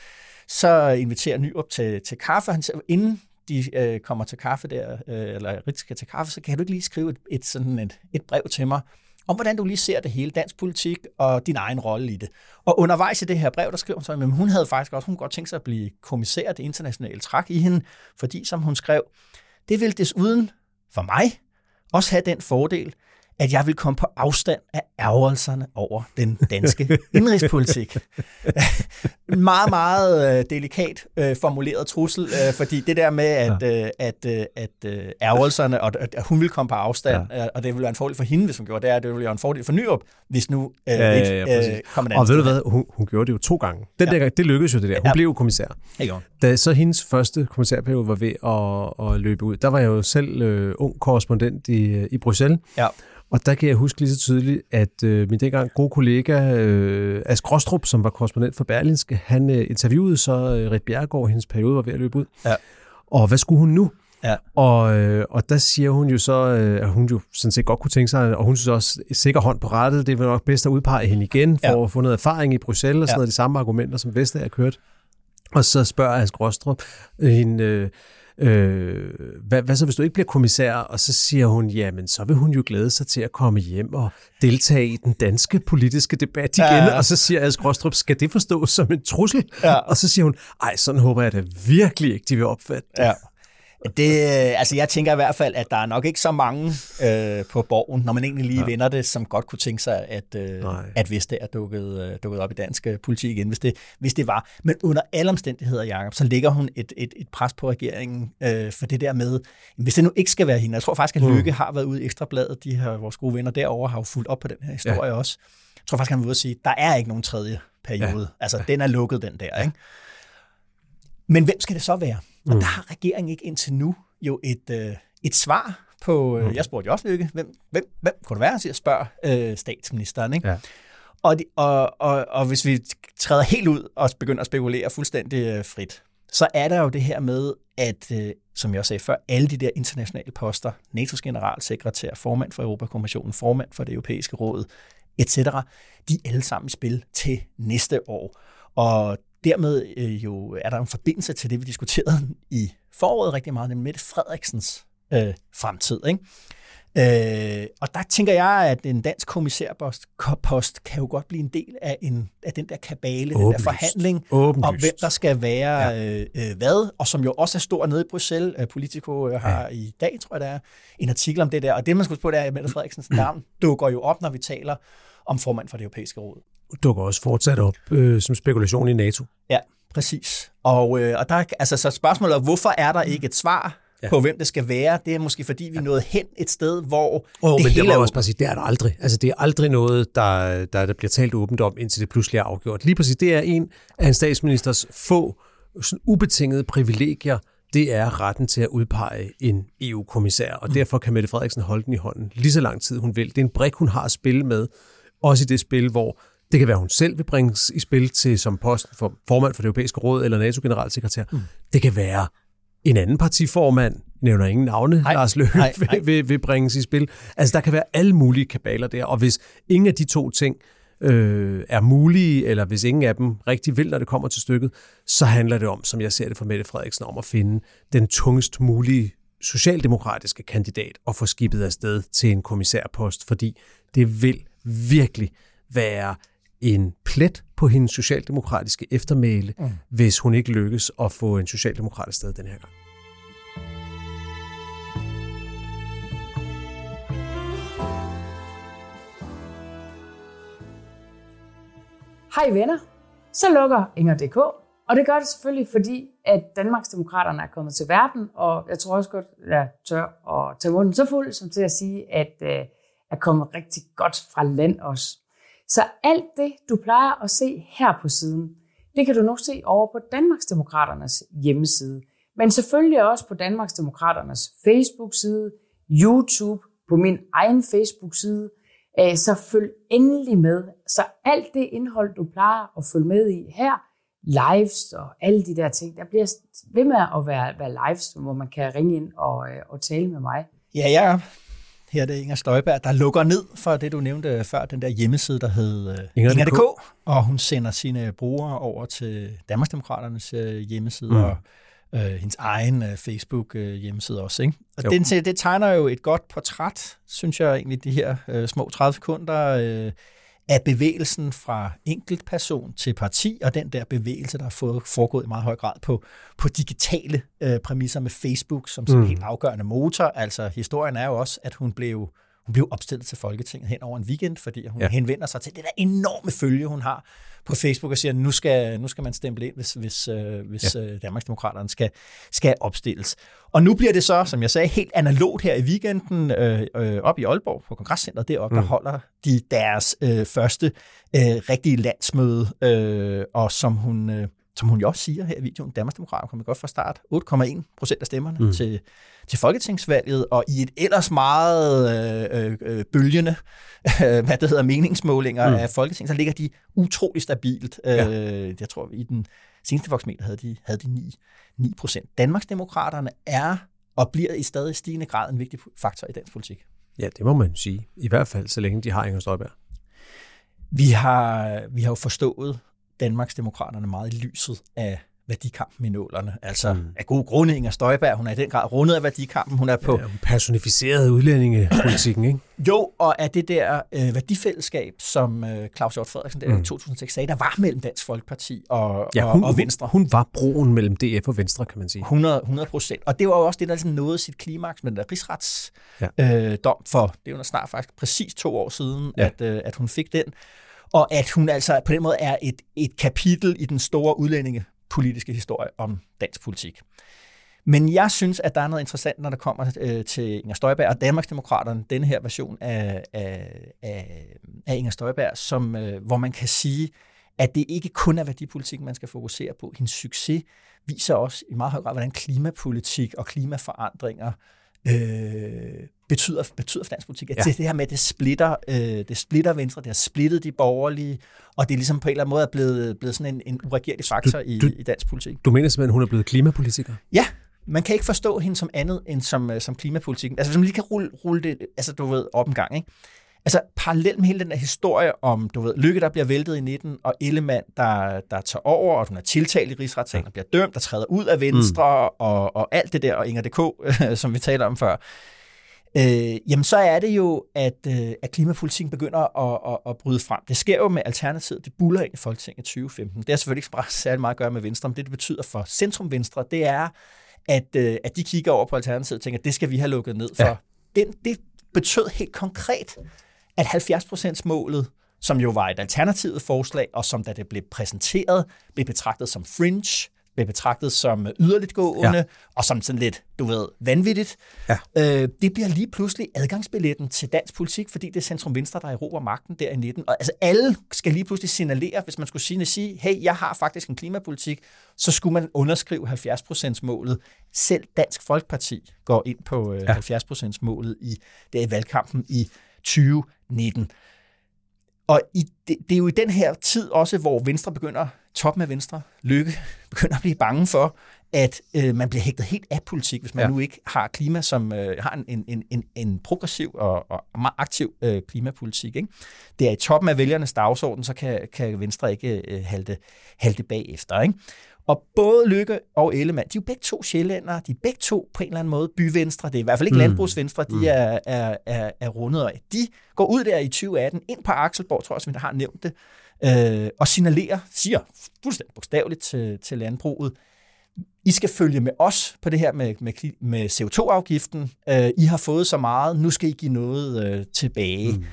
så inviterer Nyrup til, til kaffe. Han, inden de øh, kommer til kaffe der, øh, eller Ritz skal til kaffe, så kan du ikke lige skrive et, et, sådan et, et brev til mig, om hvordan du lige ser det hele, dansk politik og din egen rolle i det. Og undervejs i det her brev, der skriver hun så, at hun havde faktisk også, hun godt tænkt sig at blive kommissær, det internationale træk i hende, fordi som hun skrev, det vil desuden for mig også have den fordel, at jeg vil komme på afstand af ærgelserne over den danske indrigspolitik. meget, meget øh, delikat øh, formuleret trussel, øh, fordi det der med, at, ja. øh, at, øh, at øh, ærgelserne, og at hun vil komme på afstand, ja. og det ville være en fordel for hende, hvis hun gjorde det, er, det ville være en fordel for Nyrup, hvis nu øh, ja, ja, ja, ikke øh, kom en Og ved du hvad, hun, hun gjorde det jo to gange. Den ja. der, det lykkedes jo det der. Hun ja. blev jo kommissær. Da så hendes første kommissærperiode var ved at, at løbe ud, der var jeg jo selv øh, ung korrespondent i, i Bruxelles. Ja. Og der kan jeg huske lige så tydeligt, at øh, min dengang gode kollega øh, Ask Grostrup, som var korrespondent for Berlinske, han øh, interviewede så øh, Rit Bjergård, hendes periode var ved at løbe ud. Ja. Og hvad skulle hun nu? Ja. Og, øh, og der siger hun jo så, øh, at hun jo sådan set godt kunne tænke sig, og hun synes også, sikker hånd på rettet, det er nok bedst at udpege hende igen, for ja. at få noget erfaring i Bruxelles, og sådan ja. noget, de samme argumenter, som Vestager kørt. Og så spørger Ask Grostrup hende, øh, øh, hvad, hvad så hvis du ikke bliver kommissær? Og så siger hun, jamen så vil hun jo glæde sig til at komme hjem og deltage i den danske politiske debat igen. Ja, ja. Og så siger Ask Rostrup, skal det forstås som en trussel? Ja. Og så siger hun, ej, sådan håber jeg da virkelig ikke, de vil opfatte det. Ja. Det, altså jeg tænker i hvert fald, at der er nok ikke så mange øh, på borgen, når man egentlig lige ja. vinder det, som godt kunne tænke sig, at, øh, at hvis det er dukket, øh, dukket op i dansk øh, politik igen, hvis det, hvis det var. Men under alle omstændigheder, Jacob, så ligger hun et, et, et pres på regeringen øh, for det der med, hvis det nu ikke skal være hende. Jeg tror faktisk, at mm. Lykke har været ude i Ekstrabladet. De her, vores gode venner derovre har jo fulgt op på den her historie ja. også. Jeg tror faktisk, han vil ude at sige, at der er ikke nogen tredje periode. Ja. Altså, den er lukket, den der. Ikke? Men hvem skal det så være? Og mm. der har regeringen ikke indtil nu jo et, øh, et svar på, øh, mm. jeg spurgte jo også Lykke, hvem, hvem, hvem kunne det være, at spørge øh, statsministeren. Ikke? Ja. Og, de, og, og, og hvis vi træder helt ud og begynder at spekulere fuldstændig øh, frit, så er der jo det her med, at, øh, som jeg også sagde før, alle de der internationale poster, NATO's generalsekretær, formand for Europakommissionen, formand for det europæiske råd, etc., de er alle sammen i spil til næste år. Og dermed øh, jo er der en forbindelse til det, vi diskuterede i foråret rigtig meget, nemlig Mette Frederiksens øh, fremtid. Ikke? Øh, og der tænker jeg, at en dansk kommissærpost post kan jo godt blive en del af, en, af den der kabale, den der forhandling Åbenlyst. om, hvem der skal være ja. øh, øh, hvad, og som jo også er stor nede i Bruxelles. Øh, Politico øh, har ja. i dag, tror jeg det er, en artikel om det der. Og det, man huske på, det er, at Mette Frederiksens navn dukker jo op, når vi taler om formand for det europæiske råd. Dukker også fortsat op øh, som spekulation i NATO. Ja, præcis. Og, øh, og der, altså, så spørgsmålet er, hvorfor er der ikke et svar ja. på, hvem det skal være. Det er måske, fordi vi er nået hen et sted, hvor oh, det men hele det er også bare sige, det er der aldrig. Altså, det er aldrig noget, der, der, der bliver talt åbent om, indtil det pludselig er afgjort. Lige præcis, det er en af en statsministers få sådan ubetingede privilegier, det er retten til at udpege en EU-kommissær, og mm. derfor kan Mette Frederiksen holde den i hånden lige så lang tid hun vil. Det er en brik, hun har at spille med, også i det spil, hvor det kan være, hun selv vil bringes i spil til som posten for formand for det europæiske råd eller NATO-generalsekretær. Mm. Det kan være en anden partiformand, nævner ingen navne, nej, Lars Løkke, nej, nej. Vil, vil, vil bringes i spil. Altså, der kan være alle mulige kabaler der, og hvis ingen af de to ting øh, er mulige, eller hvis ingen af dem rigtig vil, når det kommer til stykket, så handler det om, som jeg ser det for Mette Frederiksen, om at finde den tungest mulige socialdemokratiske kandidat og få skibet afsted til en kommissærpost, fordi det vil virkelig være en plet på hendes socialdemokratiske eftermæle, mm. hvis hun ikke lykkes at få en socialdemokrat sted den her gang. Hej venner, så lukker Inger.dk, og det gør det selvfølgelig, fordi at Danmarksdemokraterne er kommet til verden, og jeg tror også godt, at jeg tør at tage munden så fuld, som til at sige, at øh, er kommet rigtig godt fra land også. Så alt det, du plejer at se her på siden, det kan du nu se over på Danmarksdemokraternes hjemmeside. Men selvfølgelig også på Danmarksdemokraternes Facebook-side, YouTube, på min egen Facebook-side. Øh, så følg endelig med. Så alt det indhold, du plejer at følge med i her, lives og alle de der ting, der bliver ved med at være, være lives, hvor man kan ringe ind og, øh, og tale med mig. Ja, ja. Her er det Inger Støjberg, der lukker ned for det, du nævnte før, den der hjemmeside, der hed Inger.dk, Inger og hun sender sine brugere over til Danmarksdemokraternes hjemmeside, mm. og øh, hendes egen øh, Facebook-hjemmeside også. Ikke? Og den, det tegner jo et godt portræt, synes jeg egentlig, de her øh, små 30 sekunder øh, af bevægelsen fra enkeltperson til parti, og den der bevægelse, der har fået, foregået i meget høj grad på, på digitale øh, præmisser med Facebook som sådan en mm. helt afgørende motor. Altså historien er jo også, at hun blev hun blev opstillet til Folketinget hen over en weekend, fordi hun ja. henvender sig til det der enorme følge, hun har på Facebook og siger, nu skal, nu skal man stemple ind, hvis, hvis, øh, hvis ja. øh, Danmarksdemokraterne skal, skal opstilles. Og nu bliver det så, som jeg sagde, helt analogt her i weekenden øh, øh, op i Aalborg på Kongresscenteret deroppe, mm. der holder de deres øh, første øh, rigtige landsmøde, øh, og som hun... Øh, som hun jo også siger her i videoen, Danmarksdemokraterne kommer godt fra start. 8,1 procent af stemmerne mm. til, til folketingsvalget, og i et ellers meget øh, øh, bølgende, øh, hvad det hedder, meningsmålinger mm. af folketing, så ligger de utrolig stabilt. Ja. Øh, jeg tror, i den seneste voksmeter havde de, havde de 9, 9 procent. Danmarksdemokraterne er og bliver i stadig stigende grad en vigtig faktor i dansk politik. Ja, det må man sige. I hvert fald, så længe de har Inger Støjberg. Vi har, vi har jo forstået Danmarksdemokraterne meget i lyset af værdikampen i nålerne. Altså mm. af gode grunde, Inger Støjberg, hun er i den grad rundet af værdikampen. Hun er på... Ja, personificeret udlændingepolitikken, ikke? Jo, og af det der øh, værdifællesskab, som øh, Claus Hjort Frederiksen der mm. i 2006 sagde, der var mellem Dansk Folkeparti og, ja, hun, og, og Venstre. Hun, hun var broen mellem DF og Venstre, kan man sige. 100, 100 procent. Og det var jo også det, der ligesom nåede sit klimaks med den der rigsretsdom ja. øh, dom for, det er jo snart faktisk præcis to år siden, ja. at, øh, at hun fik den og at hun altså på den måde er et, et kapitel i den store udlændingepolitiske historie om dansk politik. Men jeg synes, at der er noget interessant, når det kommer øh, til Inger Støjberg og Danmarksdemokraterne, den her version af, af, af, af Inger Støjberg, som, øh, hvor man kan sige, at det ikke kun er værdipolitik, man skal fokusere på. Hendes succes viser også i meget høj grad, hvordan klimapolitik og klimaforandringer øh, betyder, betyder for dansk politik. At ja. det, her med, at det splitter, øh, det splitter Venstre, det har splittet de borgerlige, og det er ligesom på en eller anden måde er blevet, blevet sådan en, en uregerlig faktor du, i, du, i dansk politik. Du mener simpelthen, at hun er blevet klimapolitiker? Ja, man kan ikke forstå hende som andet end som, øh, som klimapolitikken. Altså hvis man lige kan rulle, rulle det, altså du ved, op en gang, ikke? Altså parallelt med hele den der historie om, du ved, Lykke, der bliver væltet i 19, og Ellemann, der, der tager over, og hun er tiltalt i rigsretssagen, og bliver dømt, der træder ud af Venstre, mm. og, og alt det der, og Inger DK, som vi talte om før. Øh, jamen så er det jo, at, øh, at klimapolitikken begynder at, at, at bryde frem. Det sker jo med Alternativet, det buller ind i Folketinget 2015. Det har selvfølgelig ikke bare særlig meget at gøre med Venstre, men det, det betyder for Centrum Venstre, det er, at, øh, at de kigger over på Alternativet og tænker, at det skal vi have lukket ned for. Ja. Den, det betød helt konkret, at 70% målet som jo var et alternativt forslag, og som da det blev præsenteret, blev betragtet som fringe, blev betragtet som yderligt gående, ja. og som sådan lidt, du ved, vanvittigt. Ja. Øh, det bliver lige pludselig adgangsbilletten til dansk politik, fordi det er Centrum Venstre, der erobrer magten der i 19. Og altså alle skal lige pludselig signalere, hvis man skulle sige, sige hey, jeg har faktisk en klimapolitik, så skulle man underskrive 70%-målet. Selv Dansk Folkeparti går ind på øh, ja. 70%-målet i, der i valgkampen i 2019. Og i, det, det er jo i den her tid også, hvor Venstre begynder, toppen af Venstre, Lykke, begynder at blive bange for, at øh, man bliver hægtet helt af politik, hvis man ja. nu ikke har klima, som øh, har en, en, en, en progressiv og, og meget aktiv øh, klimapolitik. Ikke? Det er i toppen af vælgernes dagsorden, så kan, kan Venstre ikke øh, halte, halte bagefter. Ikke? Og både Lykke og Ellemann, de er jo begge to sjællændere, de er begge to på en eller anden måde byvenstre, det er i hvert fald ikke mm. landbrugsvenstre, de mm. er, er, er, er rundet af. De går ud der i 2018, ind på Akselborg, tror jeg også, vi har nævnt det, øh, og signalerer, siger fuldstændig bogstaveligt til, til landbruget, I skal følge med os på det her med, med, med CO2-afgiften. Øh, I har fået så meget, nu skal I give noget øh, tilbage. Mm.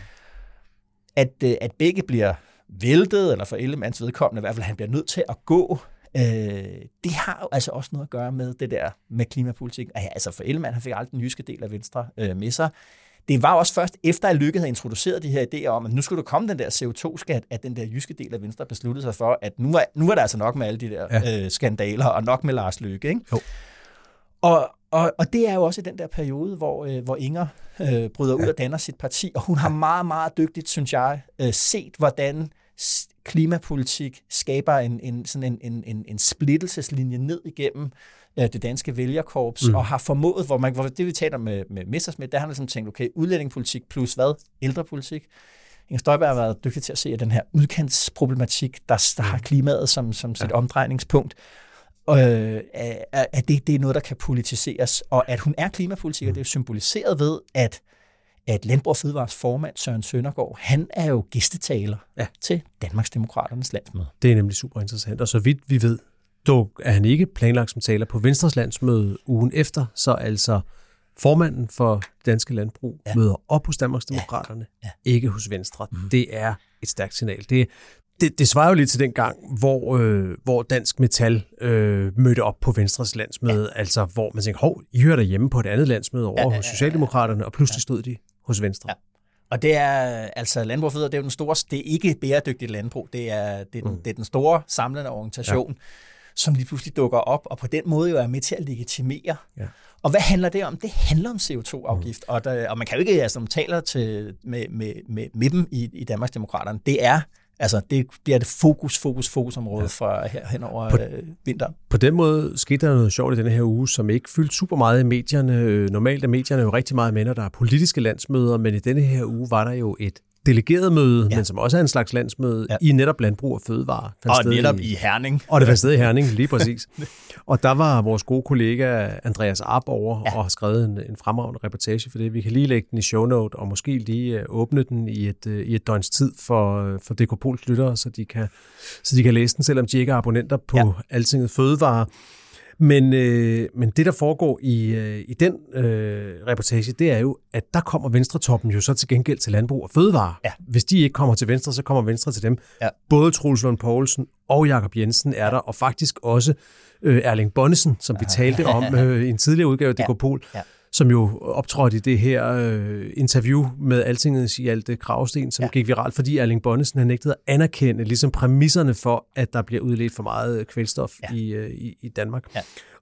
At, øh, at begge bliver væltet, eller for Ellemanns vedkommende i hvert fald, han bliver nødt til at gå Øh, det har jo altså også noget at gøre med det der med klimapolitik. Altså for Ellemann, han fik aldrig den jyske del af Venstre øh, med sig. Det var også først efter, at Lykke havde introduceret de her idéer om, at nu skulle der komme den der CO2-skat, at den der jyske del af Venstre besluttede sig for, at nu var, nu var der altså nok med alle de der ja. øh, skandaler, og nok med Lars Lykke. Ikke? Jo. Og, og, og det er jo også i den der periode, hvor, øh, hvor Inger øh, bryder ud og danner sit parti, og hun har meget, meget dygtigt, synes jeg, øh, set, hvordan klimapolitik skaber en, en, sådan en, en, en, en splittelseslinje ned igennem øh, det danske vælgerkorps, mm. og har formået, hvor man, hvor det vi taler med, med Messersmith, der har han ligesom tænkt, okay, udlændingepolitik plus hvad? Ældrepolitik. Inger Støjberg har været dygtig til at se, at den her udkantsproblematik, der, der har mm. klimaet som, som sit ja. omdrejningspunkt, øh, at det, det er noget, der kan politiseres, og at hun er klimapolitiker, mm. det er jo symboliseret ved, at at Landbrug Fødevares formand, Søren Søndergaard, han er jo gæstetaler ja. til Danmarksdemokraternes landsmøde. Det er nemlig super interessant, og så vidt vi ved, dog er han ikke planlagt som taler på Venstres landsmøde ugen efter, så altså formanden for Danske Landbrug ja. møder op hos Danmarksdemokraterne, ja. Ja. ikke hos Venstre. Mm. Det er et stærkt signal. Det, det, det svarer jo lidt til den gang, hvor, øh, hvor Dansk Metal øh, mødte op på Venstres landsmøde, ja. altså hvor man tænkte, hov, I hører hjemme på et andet landsmøde over ja, ja, ja, hos Socialdemokraterne, og pludselig stod de hos Venstre. Ja. Og det er, altså Landbrug Fødder, det er jo den store, det er ikke bæredygtigt landbrug, det er, det er, den, mm. det er den store samlende organisation, ja. som lige pludselig dukker op, og på den måde jo er med til at legitimere. Ja. Og hvad handler det om? Det handler om CO2-afgift, mm. og, der, og man kan jo ikke, altså, man taler til, med, med, med, med dem i, i Danmarksdemokraterne, det er Altså, det bliver det fokus, fokus, fokusområde ja. fra her hen over på, øh, vinteren. På den måde skete der noget sjovt i denne her uge, som ikke fyldte super meget i medierne. Normalt er medierne jo rigtig meget med, når der er politiske landsmøder, men i denne her uge var der jo et delegeret møde, ja. men som også er en slags landsmøde, ja. i netop landbrug og fødevare. Og netop i, i Herning. Og det var sted i Herning, lige præcis. og der var vores gode kollega Andreas Arp over ja. og har skrevet en, en fremragende reportage for det. Vi kan lige lægge den i shownote, og måske lige uh, åbne den i et, uh, i et døgns tid for, uh, for DK Pols lyttere, så de, kan, så de kan læse den, selvom de ikke er abonnenter på ja. Altinget Fødevare. Men, øh, men det, der foregår i, øh, i den øh, reportage, det er jo, at der kommer Venstretoppen jo så til gengæld til landbrug og fødevare. Ja. Hvis de ikke kommer til Venstre, så kommer Venstre til dem. Ja. Både Troels Lund Poulsen og Jakob Jensen er der, og faktisk også øh, Erling Bonnesen, som vi talte om øh, i en tidligere udgave af ja. Pol. Ja som jo optrådte i det her øh, interview med Altingets Hjalte Kravsten, som ja. gik viralt, fordi Erling Bonnesen har nægtet at anerkende ligesom præmisserne for, at der bliver udledt for meget kvælstof ja. i, øh, i, i Danmark. Ja.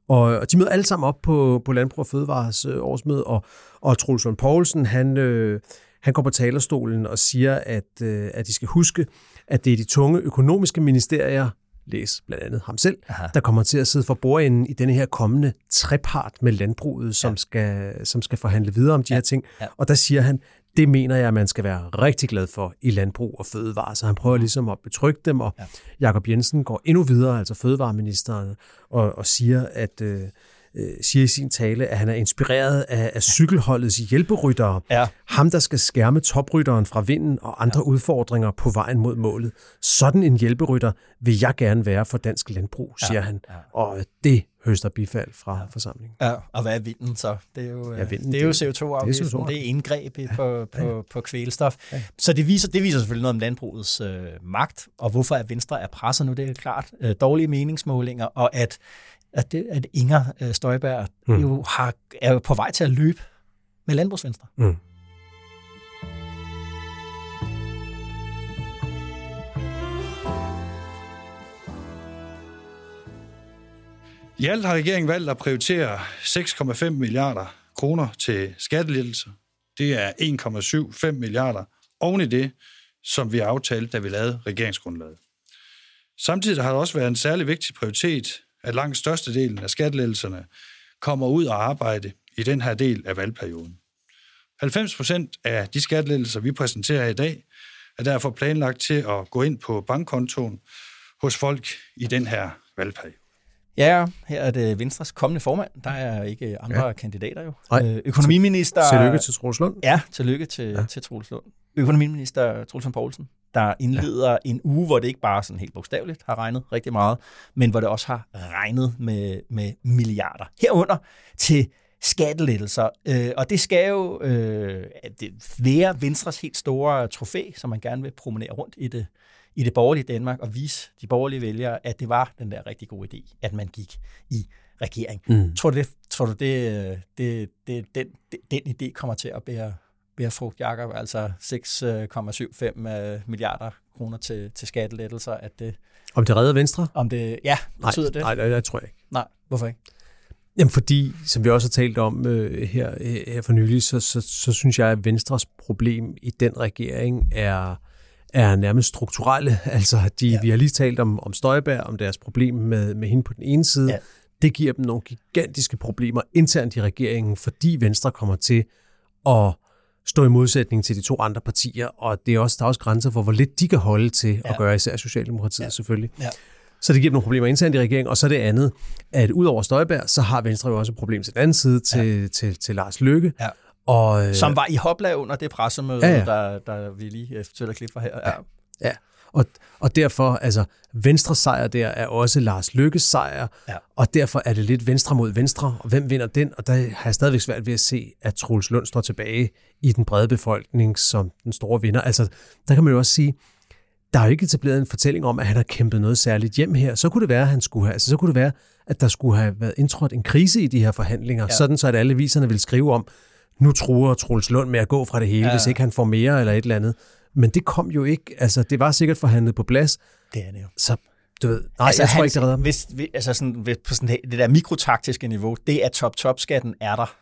Og, og de møder alle sammen op på, på Landbrug og Fødevares øh, årsmøde, og, og Troels Poulsen, han, øh, han går på talerstolen og siger, at, øh, at de skal huske, at det er de tunge økonomiske ministerier, læs blandt andet ham selv, Aha. der kommer til at sidde for bordenden i denne her kommende trepart med landbruget, som, ja. skal, som skal forhandle videre om de ja. her ting. Ja. Og der siger han, det mener jeg, at man skal være rigtig glad for i landbrug og fødevare. Så han prøver ligesom at betrygge dem, og ja. Jakob Jensen går endnu videre, altså fødevareministeren, og, og siger, at, øh, øh, siger i sin tale, at han er inspireret af, af cykelholdets hjælperyttere. Ja. Ham, der skal skærme toprytteren fra vinden og andre ja. udfordringer på vejen mod målet. Sådan en hjælperytter vil jeg gerne være for dansk landbrug, siger Ja. han. Ja. Og det høster bifald fra ja. forsamlingen. Ja, og hvad er vinden så? Det er jo, Ja, ja, vinden, det er jo det- CO2-afgiften, det er det, CO2-afgiften. det er indgreb i på, på, på kvælstof. Så det viser, det viser selvfølgelig noget om landbrugets øh, magt, og hvorfor at Venstre er presset nu, det er klart. Øh, dårlige meningsmålinger, og at, at, det, at Inger øh, Støjberg Mm. jo har, er jo på vej til at løbe med landbrugsvenstre. Mm. I alt har regeringen valgt at prioritere 6,5 milliarder kroner til skattelettelser. Det er 1,75 milliarder oven i det, som vi aftalte, da vi lavede regeringsgrundlaget. Samtidig har det også været en særlig vigtig prioritet, at langt størstedelen af skattelettelserne kommer ud og arbejde i den her del af valgperioden. 90 procent af de skattelettelser, vi præsenterer i dag, er derfor planlagt til at gå ind på bankkontoen hos folk i den her valgperiode. Ja, her er det Venstres kommende formand. Der er ikke andre Ja. kandidater jo. Nej. Øh, økonomiminister... Tillykke til Troels Lund. Ja, tillykke til, Ja. ja. til Troels Lund. Økonomiminister Troels Lund Poulsen, der indleder ja. en uge, hvor det ikke bare sådan helt bogstaveligt har regnet rigtig meget, men hvor det også har regnet med, med milliarder. Herunder til skattelettelser. Øh, og det skal jo øh, det være Venstres helt store trofæ, som man gerne vil promenere rundt i det, i det borgerlige Danmark og vise de borgerlige vælgere, at det var den der rigtig gode idé, at man gik i regering. Mm. Tror du, det, tror du det, øh, det, det, den, det, den idé kommer til at bære, bære frugt, Jacob? Altså 6,75 øh, milliarder kroner til, til skattelettelser, at det, Om det redder Venstre? om det, ja, betyder det? Nej, nej, det tror jeg ikke. Nej, hvorfor ikke? Jamen fordi, som vi også har talt om øh, her, øh, her for nylig, så, så, så synes jeg, at Venstres problem i den regering er, er nærmest strukturelle. Altså, de, ja. Vi har lige talt om, om Støjberg, om deres problem med, med hende på den ene side. Ja. Det giver dem nogle gigantiske problemer internt i regeringen, fordi Venstre kommer til at stå i modsætning til de to andre partier, og det er også, der er også grænser for, hvor lidt de kan holde til ja. at Ja. gøre, især Socialdemokratiet ja. selvfølgelig. Ja. Så det giver nogle problemer internt i regeringen, og så det andet, at ud over Støjberg, så har Venstre jo også et problem til den anden side, til, ja. til, til, til Lars Løkke. Ja. Og, øh, Som var i hopla under det pressemøde, Ja, ja, ja. ja. Der, der vi lige eftertøller klip fra her. Ja. Ja, og, og derfor, altså, Venstres sejr der er også Lars Lykkes sejr, Ja. og derfor er det lidt venstre mod venstre, og hvem vinder den? Og der har jeg stadigvæk svært ved at se, at Troels Lund står tilbage i den brede befolkning som den store vinder. Altså, der kan man jo også sige, der er jo ikke etableret en fortælling om, at han har kæmpet noget særligt hjem her. Så kunne det være, at han skulle have, altså, så kunne det være, at der skulle have været indtrådt en krise i de her forhandlinger, ja. Sådan så at alle viserne vil skrive om, nu truer Troels Lund med at gå fra det hele. Ja. hvis ikke han får mere eller et eller andet. Men det kom jo ikke. Altså, det var sikkert forhandlet på plads. Det er det jo. Så du ved, nej, altså, jeg tror ikke, det redder dem. hvis, hvis, altså sådan, på sådan det der mikrotaktiske niveau, det at top-top-skatten er der.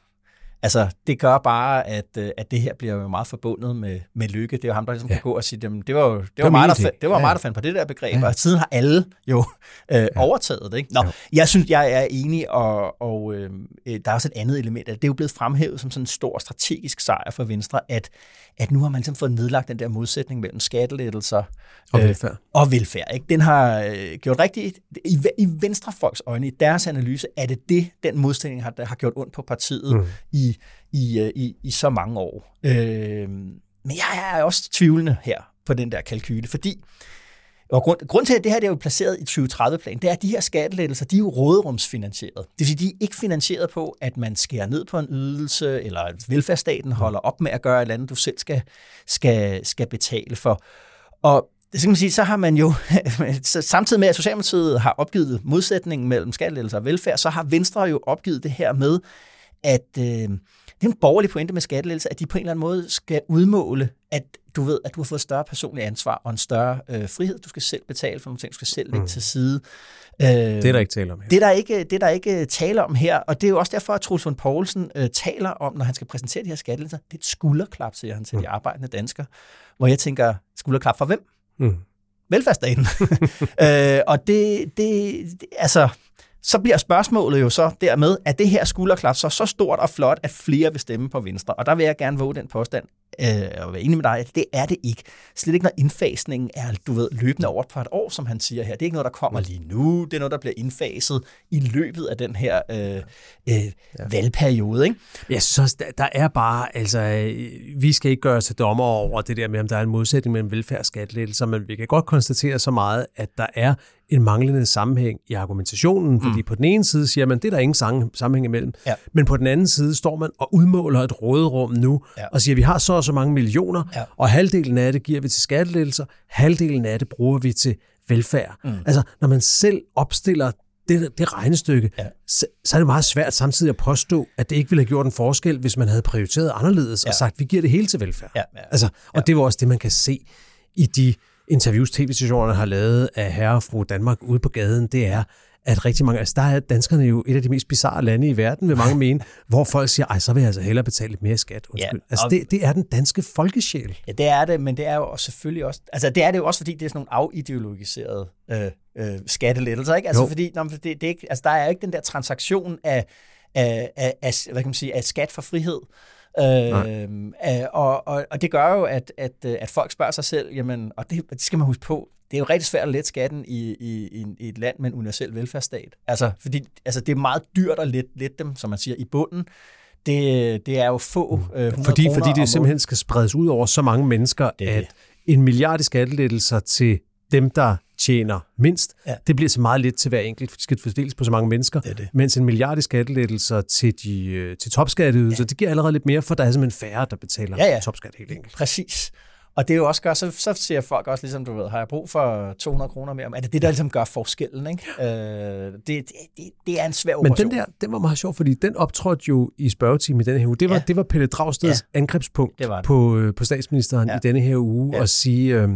Altså, det gør bare, at, øh, at det her bliver jo meget forbundet med, med lykke. Det er jo ham, der ligesom Ja. ja. kan gå og sige, jamen, det var jo det var, var mig, der, det var Ja, mig, ja. der fandt på det der begreb, Ja. ja. og siden har alle jo øh, overtaget det. Ikke? Nå, Jo. jeg synes, jeg er enig, og, og øh, øh, der er også et andet element. At det er jo blevet fremhævet som sådan en stor strategisk sejr for Venstre, at, at nu har man ligesom fået nedlagt den der modsætning mellem skattelettelser Og øh, velfærd. og velfærd. Ikke? Den har øh, gjort rigtigt. I, I venstrefolks øjne, i deres analyse, er det det, den modsætning har, der har gjort ondt på partiet Mm. mm i, i, øh, i, i så mange år. Øh, men jeg er også tvivlende her på den der kalkyle, fordi og grund, grund til, at det her det er jo placeret i 2030-planen, det er, at de her skattelettelser, de er jo råderumsfinansieret. Det vil sige, de er ikke finansieret på, at man skærer ned på en ydelse, eller at velfærdsstaten holder op med at gøre et eller andet, du selv skal, skal, skal betale for. Og det skal man sige, så har man jo, samtidig med at Socialdemokratiet har opgivet modsætningen mellem skattelettelser og velfærd, så har Venstre jo opgivet det her med, at øh, det er en borgerlig pointe med skattelettelser, at de på en eller anden måde skal udmåle, at du ved, at du har fået større personlig ansvar og en større øh, frihed. Du skal selv betale for nogle ting, du skal selv lægge Mm. til side. Øh, Det er der ikke tale om her. det er der ikke, det er der ikke tale om her, og det er jo også derfor, at Troels Lund Poulsen øh, taler om, når han skal præsentere de her skattelettelser, det er et skulderklap, siger han til Mm. de arbejdende danskere, hvor jeg tænker, skulderklap for hvem? Mm. velfærdsstaten. øh, og det, det, det, altså, så bliver spørgsmålet jo så dermed, er det her skulderklap så så stort og flot, at flere vil stemme på Venstre? Og der vil jeg gerne våge den påstand, øh, og være enig med dig, at det er det ikke. Slet ikke, når indfasningen er, du ved, løbende over på et år, som han siger her. Det er ikke noget, der kommer lige nu. Det er noget, der bliver indfaset i løbet af den her øh, øh, ja. valgperiode. Ikke? Jeg synes også, der, der er bare, altså, øh, vi skal ikke gøre os til dommer over det der med, om der er en modsætning mellem velfærd og skattelettelser, men vi kan godt konstatere så meget, at der er en manglende sammenhæng i argumentationen, fordi mm. på den ene side siger man, det er der ingen sammenhæng imellem, ja. men på den anden side står man og udmåler et råderum nu, ja. og siger, vi har så og så mange millioner, ja. og halvdelen af det giver vi til skattelettelser, halvdelen af det bruger vi til velfærd. Mm. Altså, når man selv opstiller det, det regnestykke, ja. så, så er det meget svært samtidig at påstå, at det ikke ville have gjort en forskel, hvis man havde prioriteret anderledes ja. og sagt, vi giver det hele til velfærd. Ja, ja. Altså, og ja. det var også det, man kan se i de interviews, tv-stationerne har lavet af herre og fru Danmark ude på gaden, det er, at rigtig mange, altså der er danskerne jo et af de mest bizarre lande i verden, vil mange mene, hvor folk siger, ej, så vil jeg altså hellere betale lidt mere skat. Undskyld. Ja, altså det, det er den danske folkesjæl. Ja, det er det, men det er jo selvfølgelig også, altså det er det jo også, fordi det er sådan nogle afideologiserede øh, øh, skattelettelser, ikke? Altså jo. fordi, når, det, det er ikke, altså der er ikke den der transaktion af, af, af, af, hvad kan man sige, af skat for frihed, Øh, og, og, og det gør jo, at, at, at folk spørger sig selv, jamen, og det, det skal man huske på, det er jo rigtig svært at lette skatten i, i, i et land med en universel velfærdsstat. Altså, fordi altså, det er meget dyrt at lette, lette dem, som man siger, i bunden. Det, det er jo få mm. øh, fordi, fordi det simpelthen skal spredes ud over så mange mennesker, det at en milliard i skattelettelser til dem, der tjener mindst, ja. det bliver så meget lidt til hver enkelt, for det skal fordeles på så mange mennesker, det det. mens en milliard i skattelettelser til, de, øh, til topskatteydelser, ja. det giver allerede lidt mere, for der er simpelthen færre, der betaler ja, ja. topskat helt enkelt. Præcis. Og det er jo også gør, så, så siger folk også ligesom, du ved, har jeg brug for 200 kroner mere? Er det det, der ligesom gør forskellen? Ikke? Øh, det, det, det, er en svær operation. Men den der, den var meget sjov, fordi den optrådte jo i spørgetimen i denne her uge. Det var, ja. det var Pelle Dragsteds ja. angrebspunkt det var det. På, øh, på statsministeren ja. i denne her uge, ja. at sige, øh,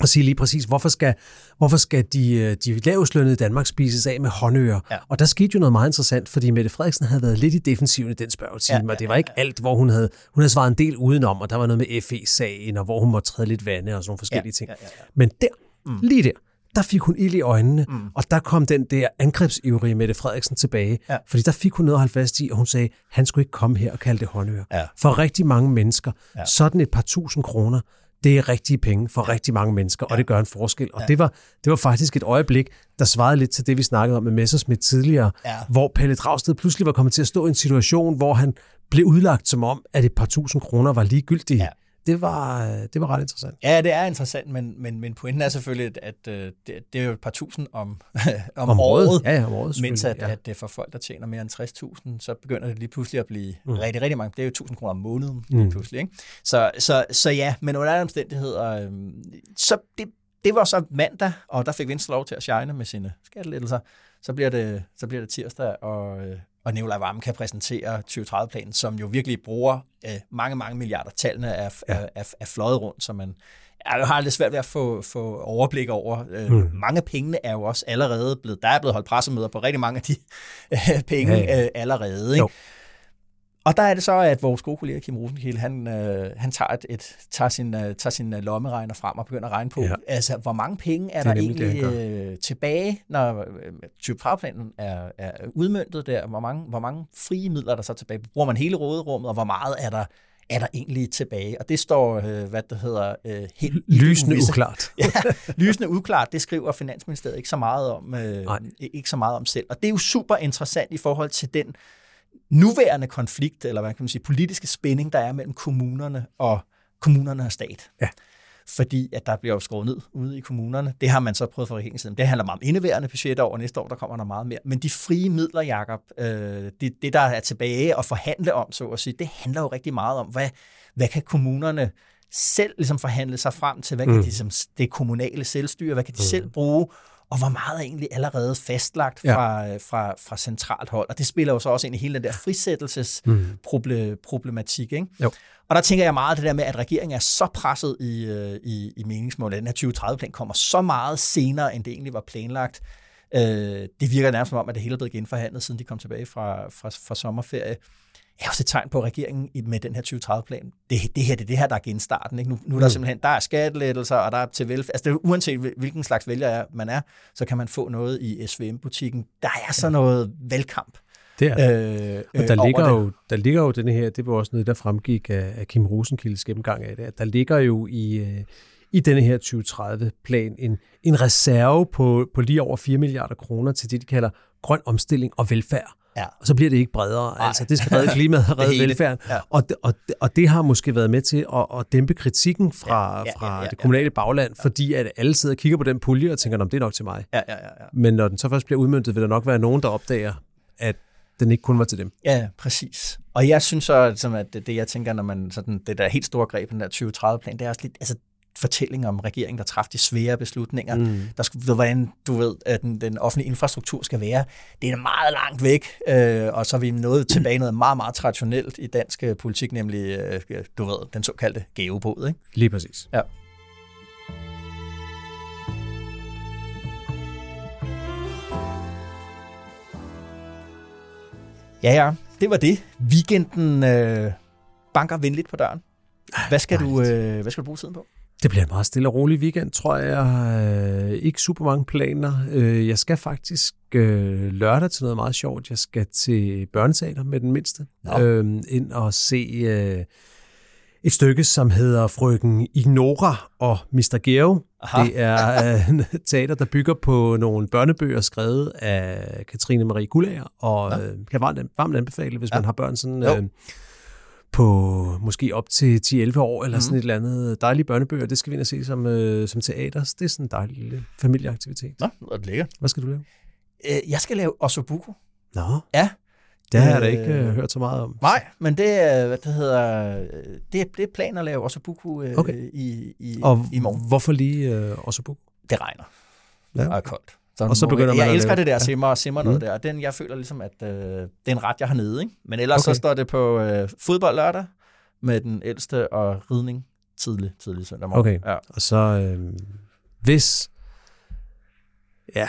og sige lige præcis, hvorfor skal, hvorfor skal de, øh, de lavslønnede i Danmark spises af med håndører? Ja. Og der skete jo noget meget interessant, fordi Mette Frederiksen havde været lidt i defensiven i den spørgetime, ja, ja, og det var ikke alt, hvor hun havde, hun havde svaret en del udenom, og der var noget med FE-sagen, og hvor hun måtte træde lidt vande og sådan nogle forskellige ja, ting. Ja, ja, ja. Men der, mm. lige der, der fik hun ild i øjnene, mm. og der kom den der angrebsivrige Mette Frederiksen tilbage, ja. fordi der fik hun noget at holde fast i, og hun sagde, han skulle ikke komme her og kalde det håndører. Ja. For rigtig mange mennesker, ja. sådan et par tusind kroner, det er rigtige penge for rigtig mange mennesker, ja. og det gør en forskel. Og ja. det, var, det var faktisk et øjeblik, der svarede lidt til det, vi snakkede om med Messersmith tidligere, ja. hvor Pelle Dragsted pludselig var kommet til at stå i en situation, hvor han blev udlagt som om, at et par tusind kroner var ligegyldige. Ja det var, det var ret interessant. Ja, det er interessant, men, men, men pointen er selvfølgelig, at, at øh, det, det er jo et par tusind om, om, om året, året, ja, ja, om året mens at, ja. at det for folk, der tjener mere end 60.000, så begynder det lige pludselig at blive mm. rigtig, rigtig mange. Det er jo 1000 kroner om måneden lige mm. pludselig. Ikke? Så, så, så ja, men under alle omstændigheder, øh, så det, det var så mandag, og der fik Venstre lov til at shine med sine skattelettelser. Så bliver det, så bliver det tirsdag, og, øh, og Nicolai Vammen kan præsentere 2030-planen, som jo virkelig bruger øh, mange, mange milliarder. Tallene er, ja. er, er, er fløjet rundt, så man jeg har lidt svært ved at få, få overblik over. Øh, mm. Mange af pengene er jo også allerede blevet, der er blevet holdt pressemøder på rigtig mange af de øh, penge ja, ja. Øh, allerede. Ikke? Og der er det så, at vores gode kollega Kim Rosenkilde, han, øh, han tager, et, et, tager, sin, øh, tager sin øh, lommeregner frem og begynder at regne på, ja. altså, hvor mange penge er der egentlig øh, tilbage, når øh, 2030-planen er, er udmyndtet der, hvor mange, hvor mange frie midler er der så tilbage? Bruger man hele råderummet, og hvor meget er der er der egentlig tilbage? Og det står, øh, hvad det hedder, øh, helt lysende uklart. ja, lysende uklart. Det skriver Finansministeriet ikke så meget om, øh, ikke så meget om selv. Og det er jo super interessant i forhold til den nuværende konflikt, eller hvad kan man sige, politiske spænding, der er mellem kommunerne og kommunerne og stat. Ja. Fordi at der bliver jo skåret ned ude i kommunerne. Det har man så prøvet fra regeringens side. Det handler meget om indeværende budgetter, og næste år der kommer der meget mere. Men de frie midler, Jacob, øh, det, det der er tilbage at forhandle om, så at sige, det handler jo rigtig meget om, hvad, hvad kan kommunerne selv ligesom forhandle sig frem til, hvad kan mm. de, ligesom, det kommunale selvstyre, hvad kan de mm. selv bruge, og hvor meget er egentlig allerede fastlagt fra, ja. fra, fra centralt hold. Og det spiller jo så også ind i hele den der frisættelsesproblematik. Mm. Ikke? Jo. Og der tænker jeg meget det der med, at regeringen er så presset i, øh, i, i meningsmålet. Den her 2030-plan kommer så meget senere, end det egentlig var planlagt. Øh, det virker nærmest som om, at det hele er blevet genforhandlet, siden de kom tilbage fra, fra, fra sommerferie er også et tegn på, at regeringen med den her 2030-plan, det, det her det er det her, der er genstarten. Ikke? Nu, nu er der mm. simpelthen, der er skattelettelser, og der er til velfærd. Altså det er, uanset hvilken slags vælger man er, så kan man få noget i SVM-butikken. Der er så noget valgkamp. Det er øh, Og der over ligger, det. jo, der ligger jo den her, det var også noget, der fremgik af, af Kim Rosenkildes gennemgang af det, at der ligger jo i, øh, i denne her 2030-plan en, en reserve på, på lige over 4 milliarder kroner til det, de kalder grøn omstilling og velfærd. Ja. Og så bliver det ikke bredere. Nej. Altså, det skal redde klimaet og redde velfærden. Ja. Og, det, og, det, og det har måske været med til at, at dæmpe kritikken fra, Ja, ja, fra ja, ja, det kommunale bagland, fordi at alle sidder og kigger på den pulje og tænker, "Nå, men det er nok til mig. Ja, ja, ja, ja. Men når den så først bliver udmøntet, vil der nok være nogen, der opdager, at den ikke kun var til dem. Ja, præcis. Og jeg synes så, at det, det jeg tænker, når man sådan, det der helt store greb, den der 2030-plan, det er også lidt, altså fortælling om regeringen, der træffede de svære beslutninger. Mm. Der skulle, hvordan du ved, at den, den offentlige infrastruktur skal være. Det er meget langt væk, øh, og så er vi nået tilbage noget meget, meget traditionelt i dansk øh, politik, nemlig, øh, du ved, den såkaldte geobod, ikke? Lige præcis. Ja. Ja, ja, det var det. Weekenden øh, banker venligt på døren. Hvad skal, du, øh, hvad skal du bruge tiden på? Det bliver en meget stille og rolig weekend, tror jeg. Øh, ikke super mange planer. Øh, jeg skal faktisk øh, lørdag til noget meget sjovt. Jeg skal til børneteater med den mindste. Øh, ind og se øh, et stykke, som hedder Frøken Ignora og Mr. Geo. Aha. Det er øh, teater, der bygger på nogle børnebøger skrevet af Katrine Marie Gullager, og øh, kan varmt, varmt anbefale, hvis Ja. man har børn sådan... Jo. På måske op til 10-11 år, eller Mhm. sådan et eller andet dejlige børnebøger. Det skal vi ind og se som, øh, som teater. Det er sådan en dejlig lille familieaktivitet. Nå, hvor det lækkert. Hvad skal du lave? Øh, jeg skal lave Osobuco. Nå, Ja. det har jeg da Øh, ikke øh, hørt så meget om. Nej, men det er, hvad det hedder, det er, det er planen at lave Osobuco øh, Okay. i, i, Og i morgen. hvorfor lige øh, Ossobuco? Det regner. Ja. Og er koldt. Og så begynder man jeg at elsker det der simmer og simmer noget Mm. der. Den, jeg føler ligesom, at øh, det er en ret, jeg har nede. Ikke? Men ellers Okay. så står det på øh, fodbold lørdag med den ældste og ridning tidlig, tidlig søndag morgen. Okay, Ja. og så øh, hvis, ja,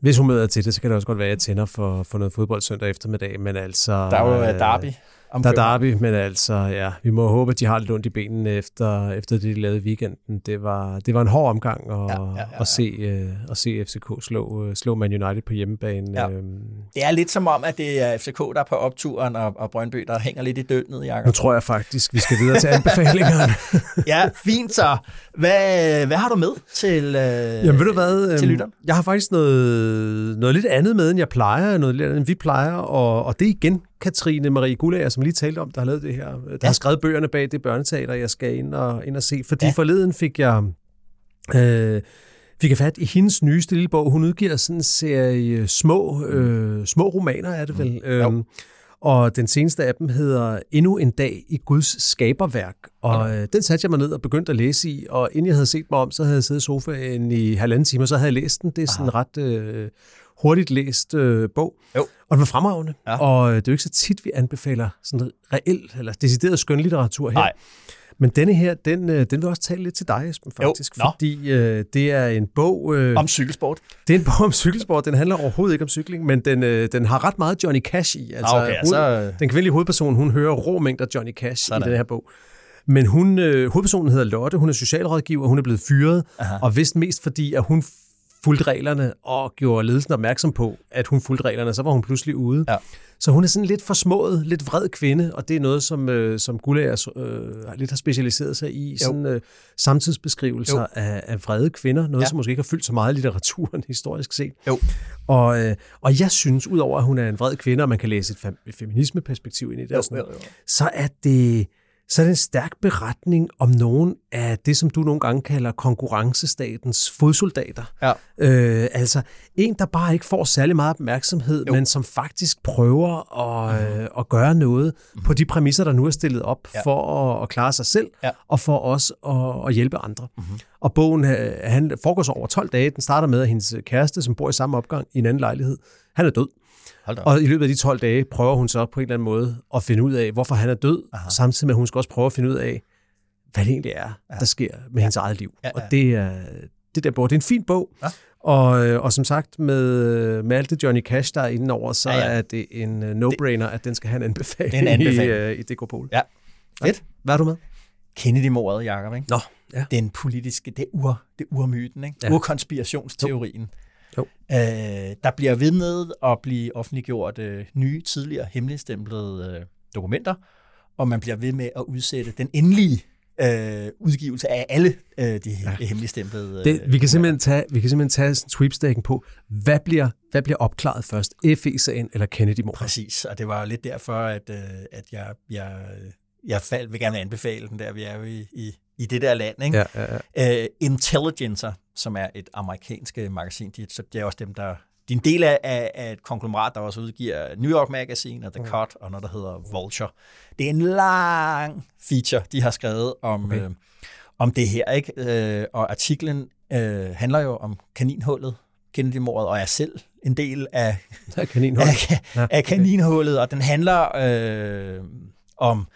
hvis humøret er til det, så kan det også godt være, at jeg tænder for, for noget fodbold søndag eftermiddag, men altså... Der er jo øh, derby. Der er derby, men altså, ja, vi må håbe, at de har lidt ondt i benene efter, efter det, de lavede i weekenden. Det var, det var en hård omgang at, Ja, ja, ja, ja. at, se, øh, at se FCK slå, øh, slå Man United på hjemmebane. Ja. Øhm, Det er lidt som om, at det er FCK, der er på opturen, og, og Brøndby, der hænger lidt i døgnet, nu Jacob. tror jeg faktisk, vi skal videre til anbefalingerne. Ja, fint så. Hvad, hvad har du med til, øh, Jamen ved du hvad, til øhm, lytteren? jeg har faktisk noget, noget lidt andet med, end jeg plejer, noget lidt andet, end vi plejer, og, og det er igen Katrine Marie Gullager, som lige talte om, der har lavet det her, der Ja. har skrevet bøgerne bag det børneteater, jeg skal ind og, ind og se, fordi Ja. forleden fik jeg... Øh, fik jeg fat i hendes nyeste lille bog. Hun udgiver sådan en serie små, øh, små romaner, er det vel? Mm. Øhm, og den seneste af dem hedder Endnu en dag i Guds skaberværk. Og øh, den satte jeg mig ned og begyndte at læse i, og inden jeg havde set mig om, så havde jeg siddet i sofaen i halvanden time, og så havde jeg læst den. Det er sådan en ret øh, hurtigt læst øh, bog. Jo. Og den var fremragende. Ja. Og øh, det er jo ikke så tit, vi anbefaler sådan reelt, eller decideret skønlitteratur her. Nej. Men denne her, den, øh, den vil også tale lidt til dig, Esben, Jo, faktisk. nå. fordi øh, det er en bog... Øh, Om cykelsport. det er en bog om cykelsport. Den handler overhovedet ikke om cykling, men den, øh, den har ret meget Johnny Cash i. Altså, Ah, okay, hoved, så- Den kvindelige hovedperson, hun hører rå mængder Johnny Cash Sådan. i den her bog. Men hun, øh, hovedpersonen hedder Lotte, hun er socialrådgiver, hun er blevet fyret, Aha. og vist mest fordi, at hun fulgte reglerne og gjorde ledelsen opmærksom på, at hun fulgte reglerne, så var hun pludselig ude. Ja. Så hun er sådan lidt forsmået, lidt vred kvinde, og det er noget, som, øh, som Gullager øh, lidt har specialiseret sig i, sådan øh, samtidsbeskrivelser Jo. af, af vrede kvinder, noget, Ja. som måske ikke har fyldt så meget i litteraturen historisk set. Jo. Og, øh, og jeg synes, udover at hun er en vred kvinde, og man kan læse et, fem, feminismeperspektiv ind i det, Jo, sådan, jo, jo. så er det så er det en stærk beretning om nogen af det, som du nogle gange kalder konkurrencestatens fodsoldater. Ja. Øh, altså en, der bare ikke får særlig meget opmærksomhed, Jo. men som faktisk prøver at, øh, at gøre noget på de præmisser, der nu er stillet op Ja. for at, at klare sig selv, Ja. og for også at, at hjælpe andre. Mm-hmm. Og bogen øh, han foregår så over 12 dage. Den starter med, at hendes kæreste, som bor i samme opgang i en anden lejlighed, han er død. Og i løbet af de 12 dage prøver hun så på en eller anden måde at finde ud af, hvorfor han er død, Aha. samtidig med, at hun skal også prøve at finde ud af, hvad det egentlig er, Ja. der sker med ja. hendes eget liv. Ja, ja. Og det er, det der bog, det er en fin bog, Ja. og, øh, og som sagt, med, med alt det Johnny Cash, der er inde over, så Ja, ja, er det en øh, no-brainer, at den skal have en anbefaling, Det er en anbefaling. i, uh, i Dekopol. Ja. Fedt. Hvad er du med? Kennedy-mordet, Jacob, ikke? Nå, ja. Den politiske, det er, ur, det er urmyten, ikke? Ja. Urkonspirationsteorien. Jo. Øh, der bliver ved med at blive offentliggjort øh, nye, tidligere hemmeligstemplede øh, dokumenter, og man bliver ved med at udsætte den endelige øh, udgivelse af alle øh, de ja. hemmeligstemplede øh, Det, vi, kan simpelthen tage, vi kan simpelthen tage sweepstaken på, hvad bliver, hvad bliver opklaret først? FE-sagen eller Kennedy-mordet? Præcis, og det var lidt derfor, at, øh, at jeg, jeg, jeg fald, vil gerne anbefale den der. Vi er jo i, i, i det der land. Ikke? Ja, ja, ja. Uh, Intelligencer, som er et amerikansk magasin, de, så det er også dem, der de er en del af, af, et konglomerat, der også udgiver New York Magazine og The Cut og noget, der hedder Vulture. Det er en lang feature, de har skrevet om, okay. øh, om det her. ikke? Øh, og artiklen øh, handler jo om kaninhullet, Kennedy-mordet, og er selv en del af, af kaninhullet. af, af kaninhullet, og den handler øh, om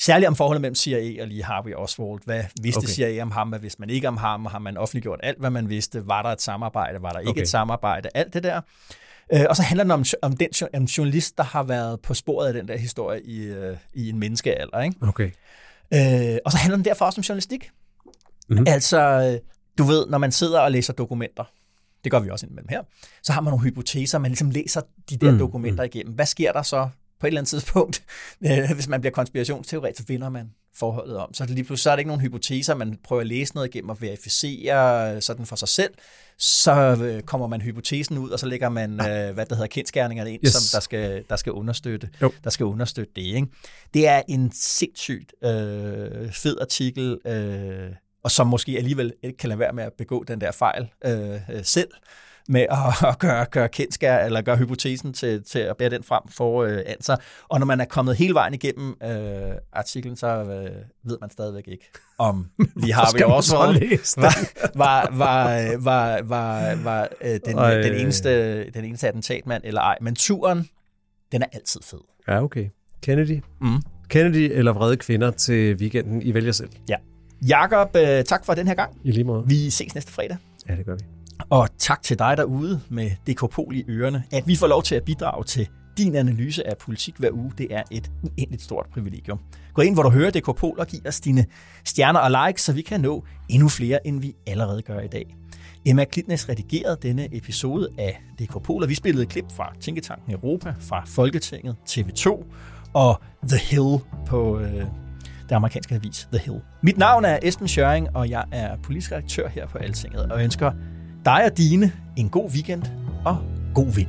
Særligt om forholdet mellem CIA og Lee Harvey Oswald. Hvad vidste okay. CIA om ham? Hvad vidste man ikke om ham? Har man offentliggjort alt, hvad man vidste? Var der et samarbejde? Var der ikke okay. et samarbejde? Alt det der. Øh, og så handler den om, om den en journalist, der har været på sporet af den der historie i, øh, i en menneskealder. Ikke? Okay. Øh, og så handler den derfor også om journalistik. Mm-hmm. Altså, du ved, når man sidder og læser dokumenter, det gør vi også indimellem her, så har man nogle hypoteser, man ligesom læser de der mm, dokumenter mm. igennem. Hvad sker der så på et eller andet tidspunkt, øh, hvis man bliver konspirationsteoret, så vinder man forholdet om. Så er det lige pludselig så er det ikke nogen hypoteser, man prøver at læse noget igennem og verificere øh, sådan for sig selv. Så øh, kommer man hypotesen ud, og så lægger man, øh, hvad der hedder, kendskærningerne ind, yes. som der skal, der skal understøtte, jo. der skal understøtte det. Ikke? Det er en sindssygt øh, fed artikel, øh, og som måske alligevel ikke kan lade være med at begå den der fejl øh, selv med at, at gøre, gøre kendskær, eller gøre hypotesen til, til at bære den frem for øh, answer. Og når man er kommet hele vejen igennem øh, artiklen, så øh, ved man stadigvæk ikke, om vi har vi også var, var, var, var, var, var øh, den, den, eneste, den eneste attentatmand eller ej. Men turen, den er altid fed. Ja, okay. Kennedy. Mm. Kennedy eller vrede kvinder til weekenden. I vælger selv. Ja. Jakob, øh, tak for den her gang. I lige måde. Vi ses næste fredag. Ja, det gør vi. Og tak til dig derude med Dekopol i ørerne, at vi får lov til at bidrage til din analyse af politik hver uge. Det er et uendeligt stort privilegium. Gå ind, hvor du hører DK Pol og giv os dine stjerner og likes, så vi kan nå endnu flere, end vi allerede gør i dag. Emma Klitnes redigerede denne episode af DK Pol, og vi spillede klip fra Tænketanken Europa, fra Folketinget, TV2 og The Hill på øh, det amerikanske avis The Hill. Mit navn er Esben Schøring, og jeg er politisk redaktør her på Altinget, og ønsker dig og dine en god weekend og god vind.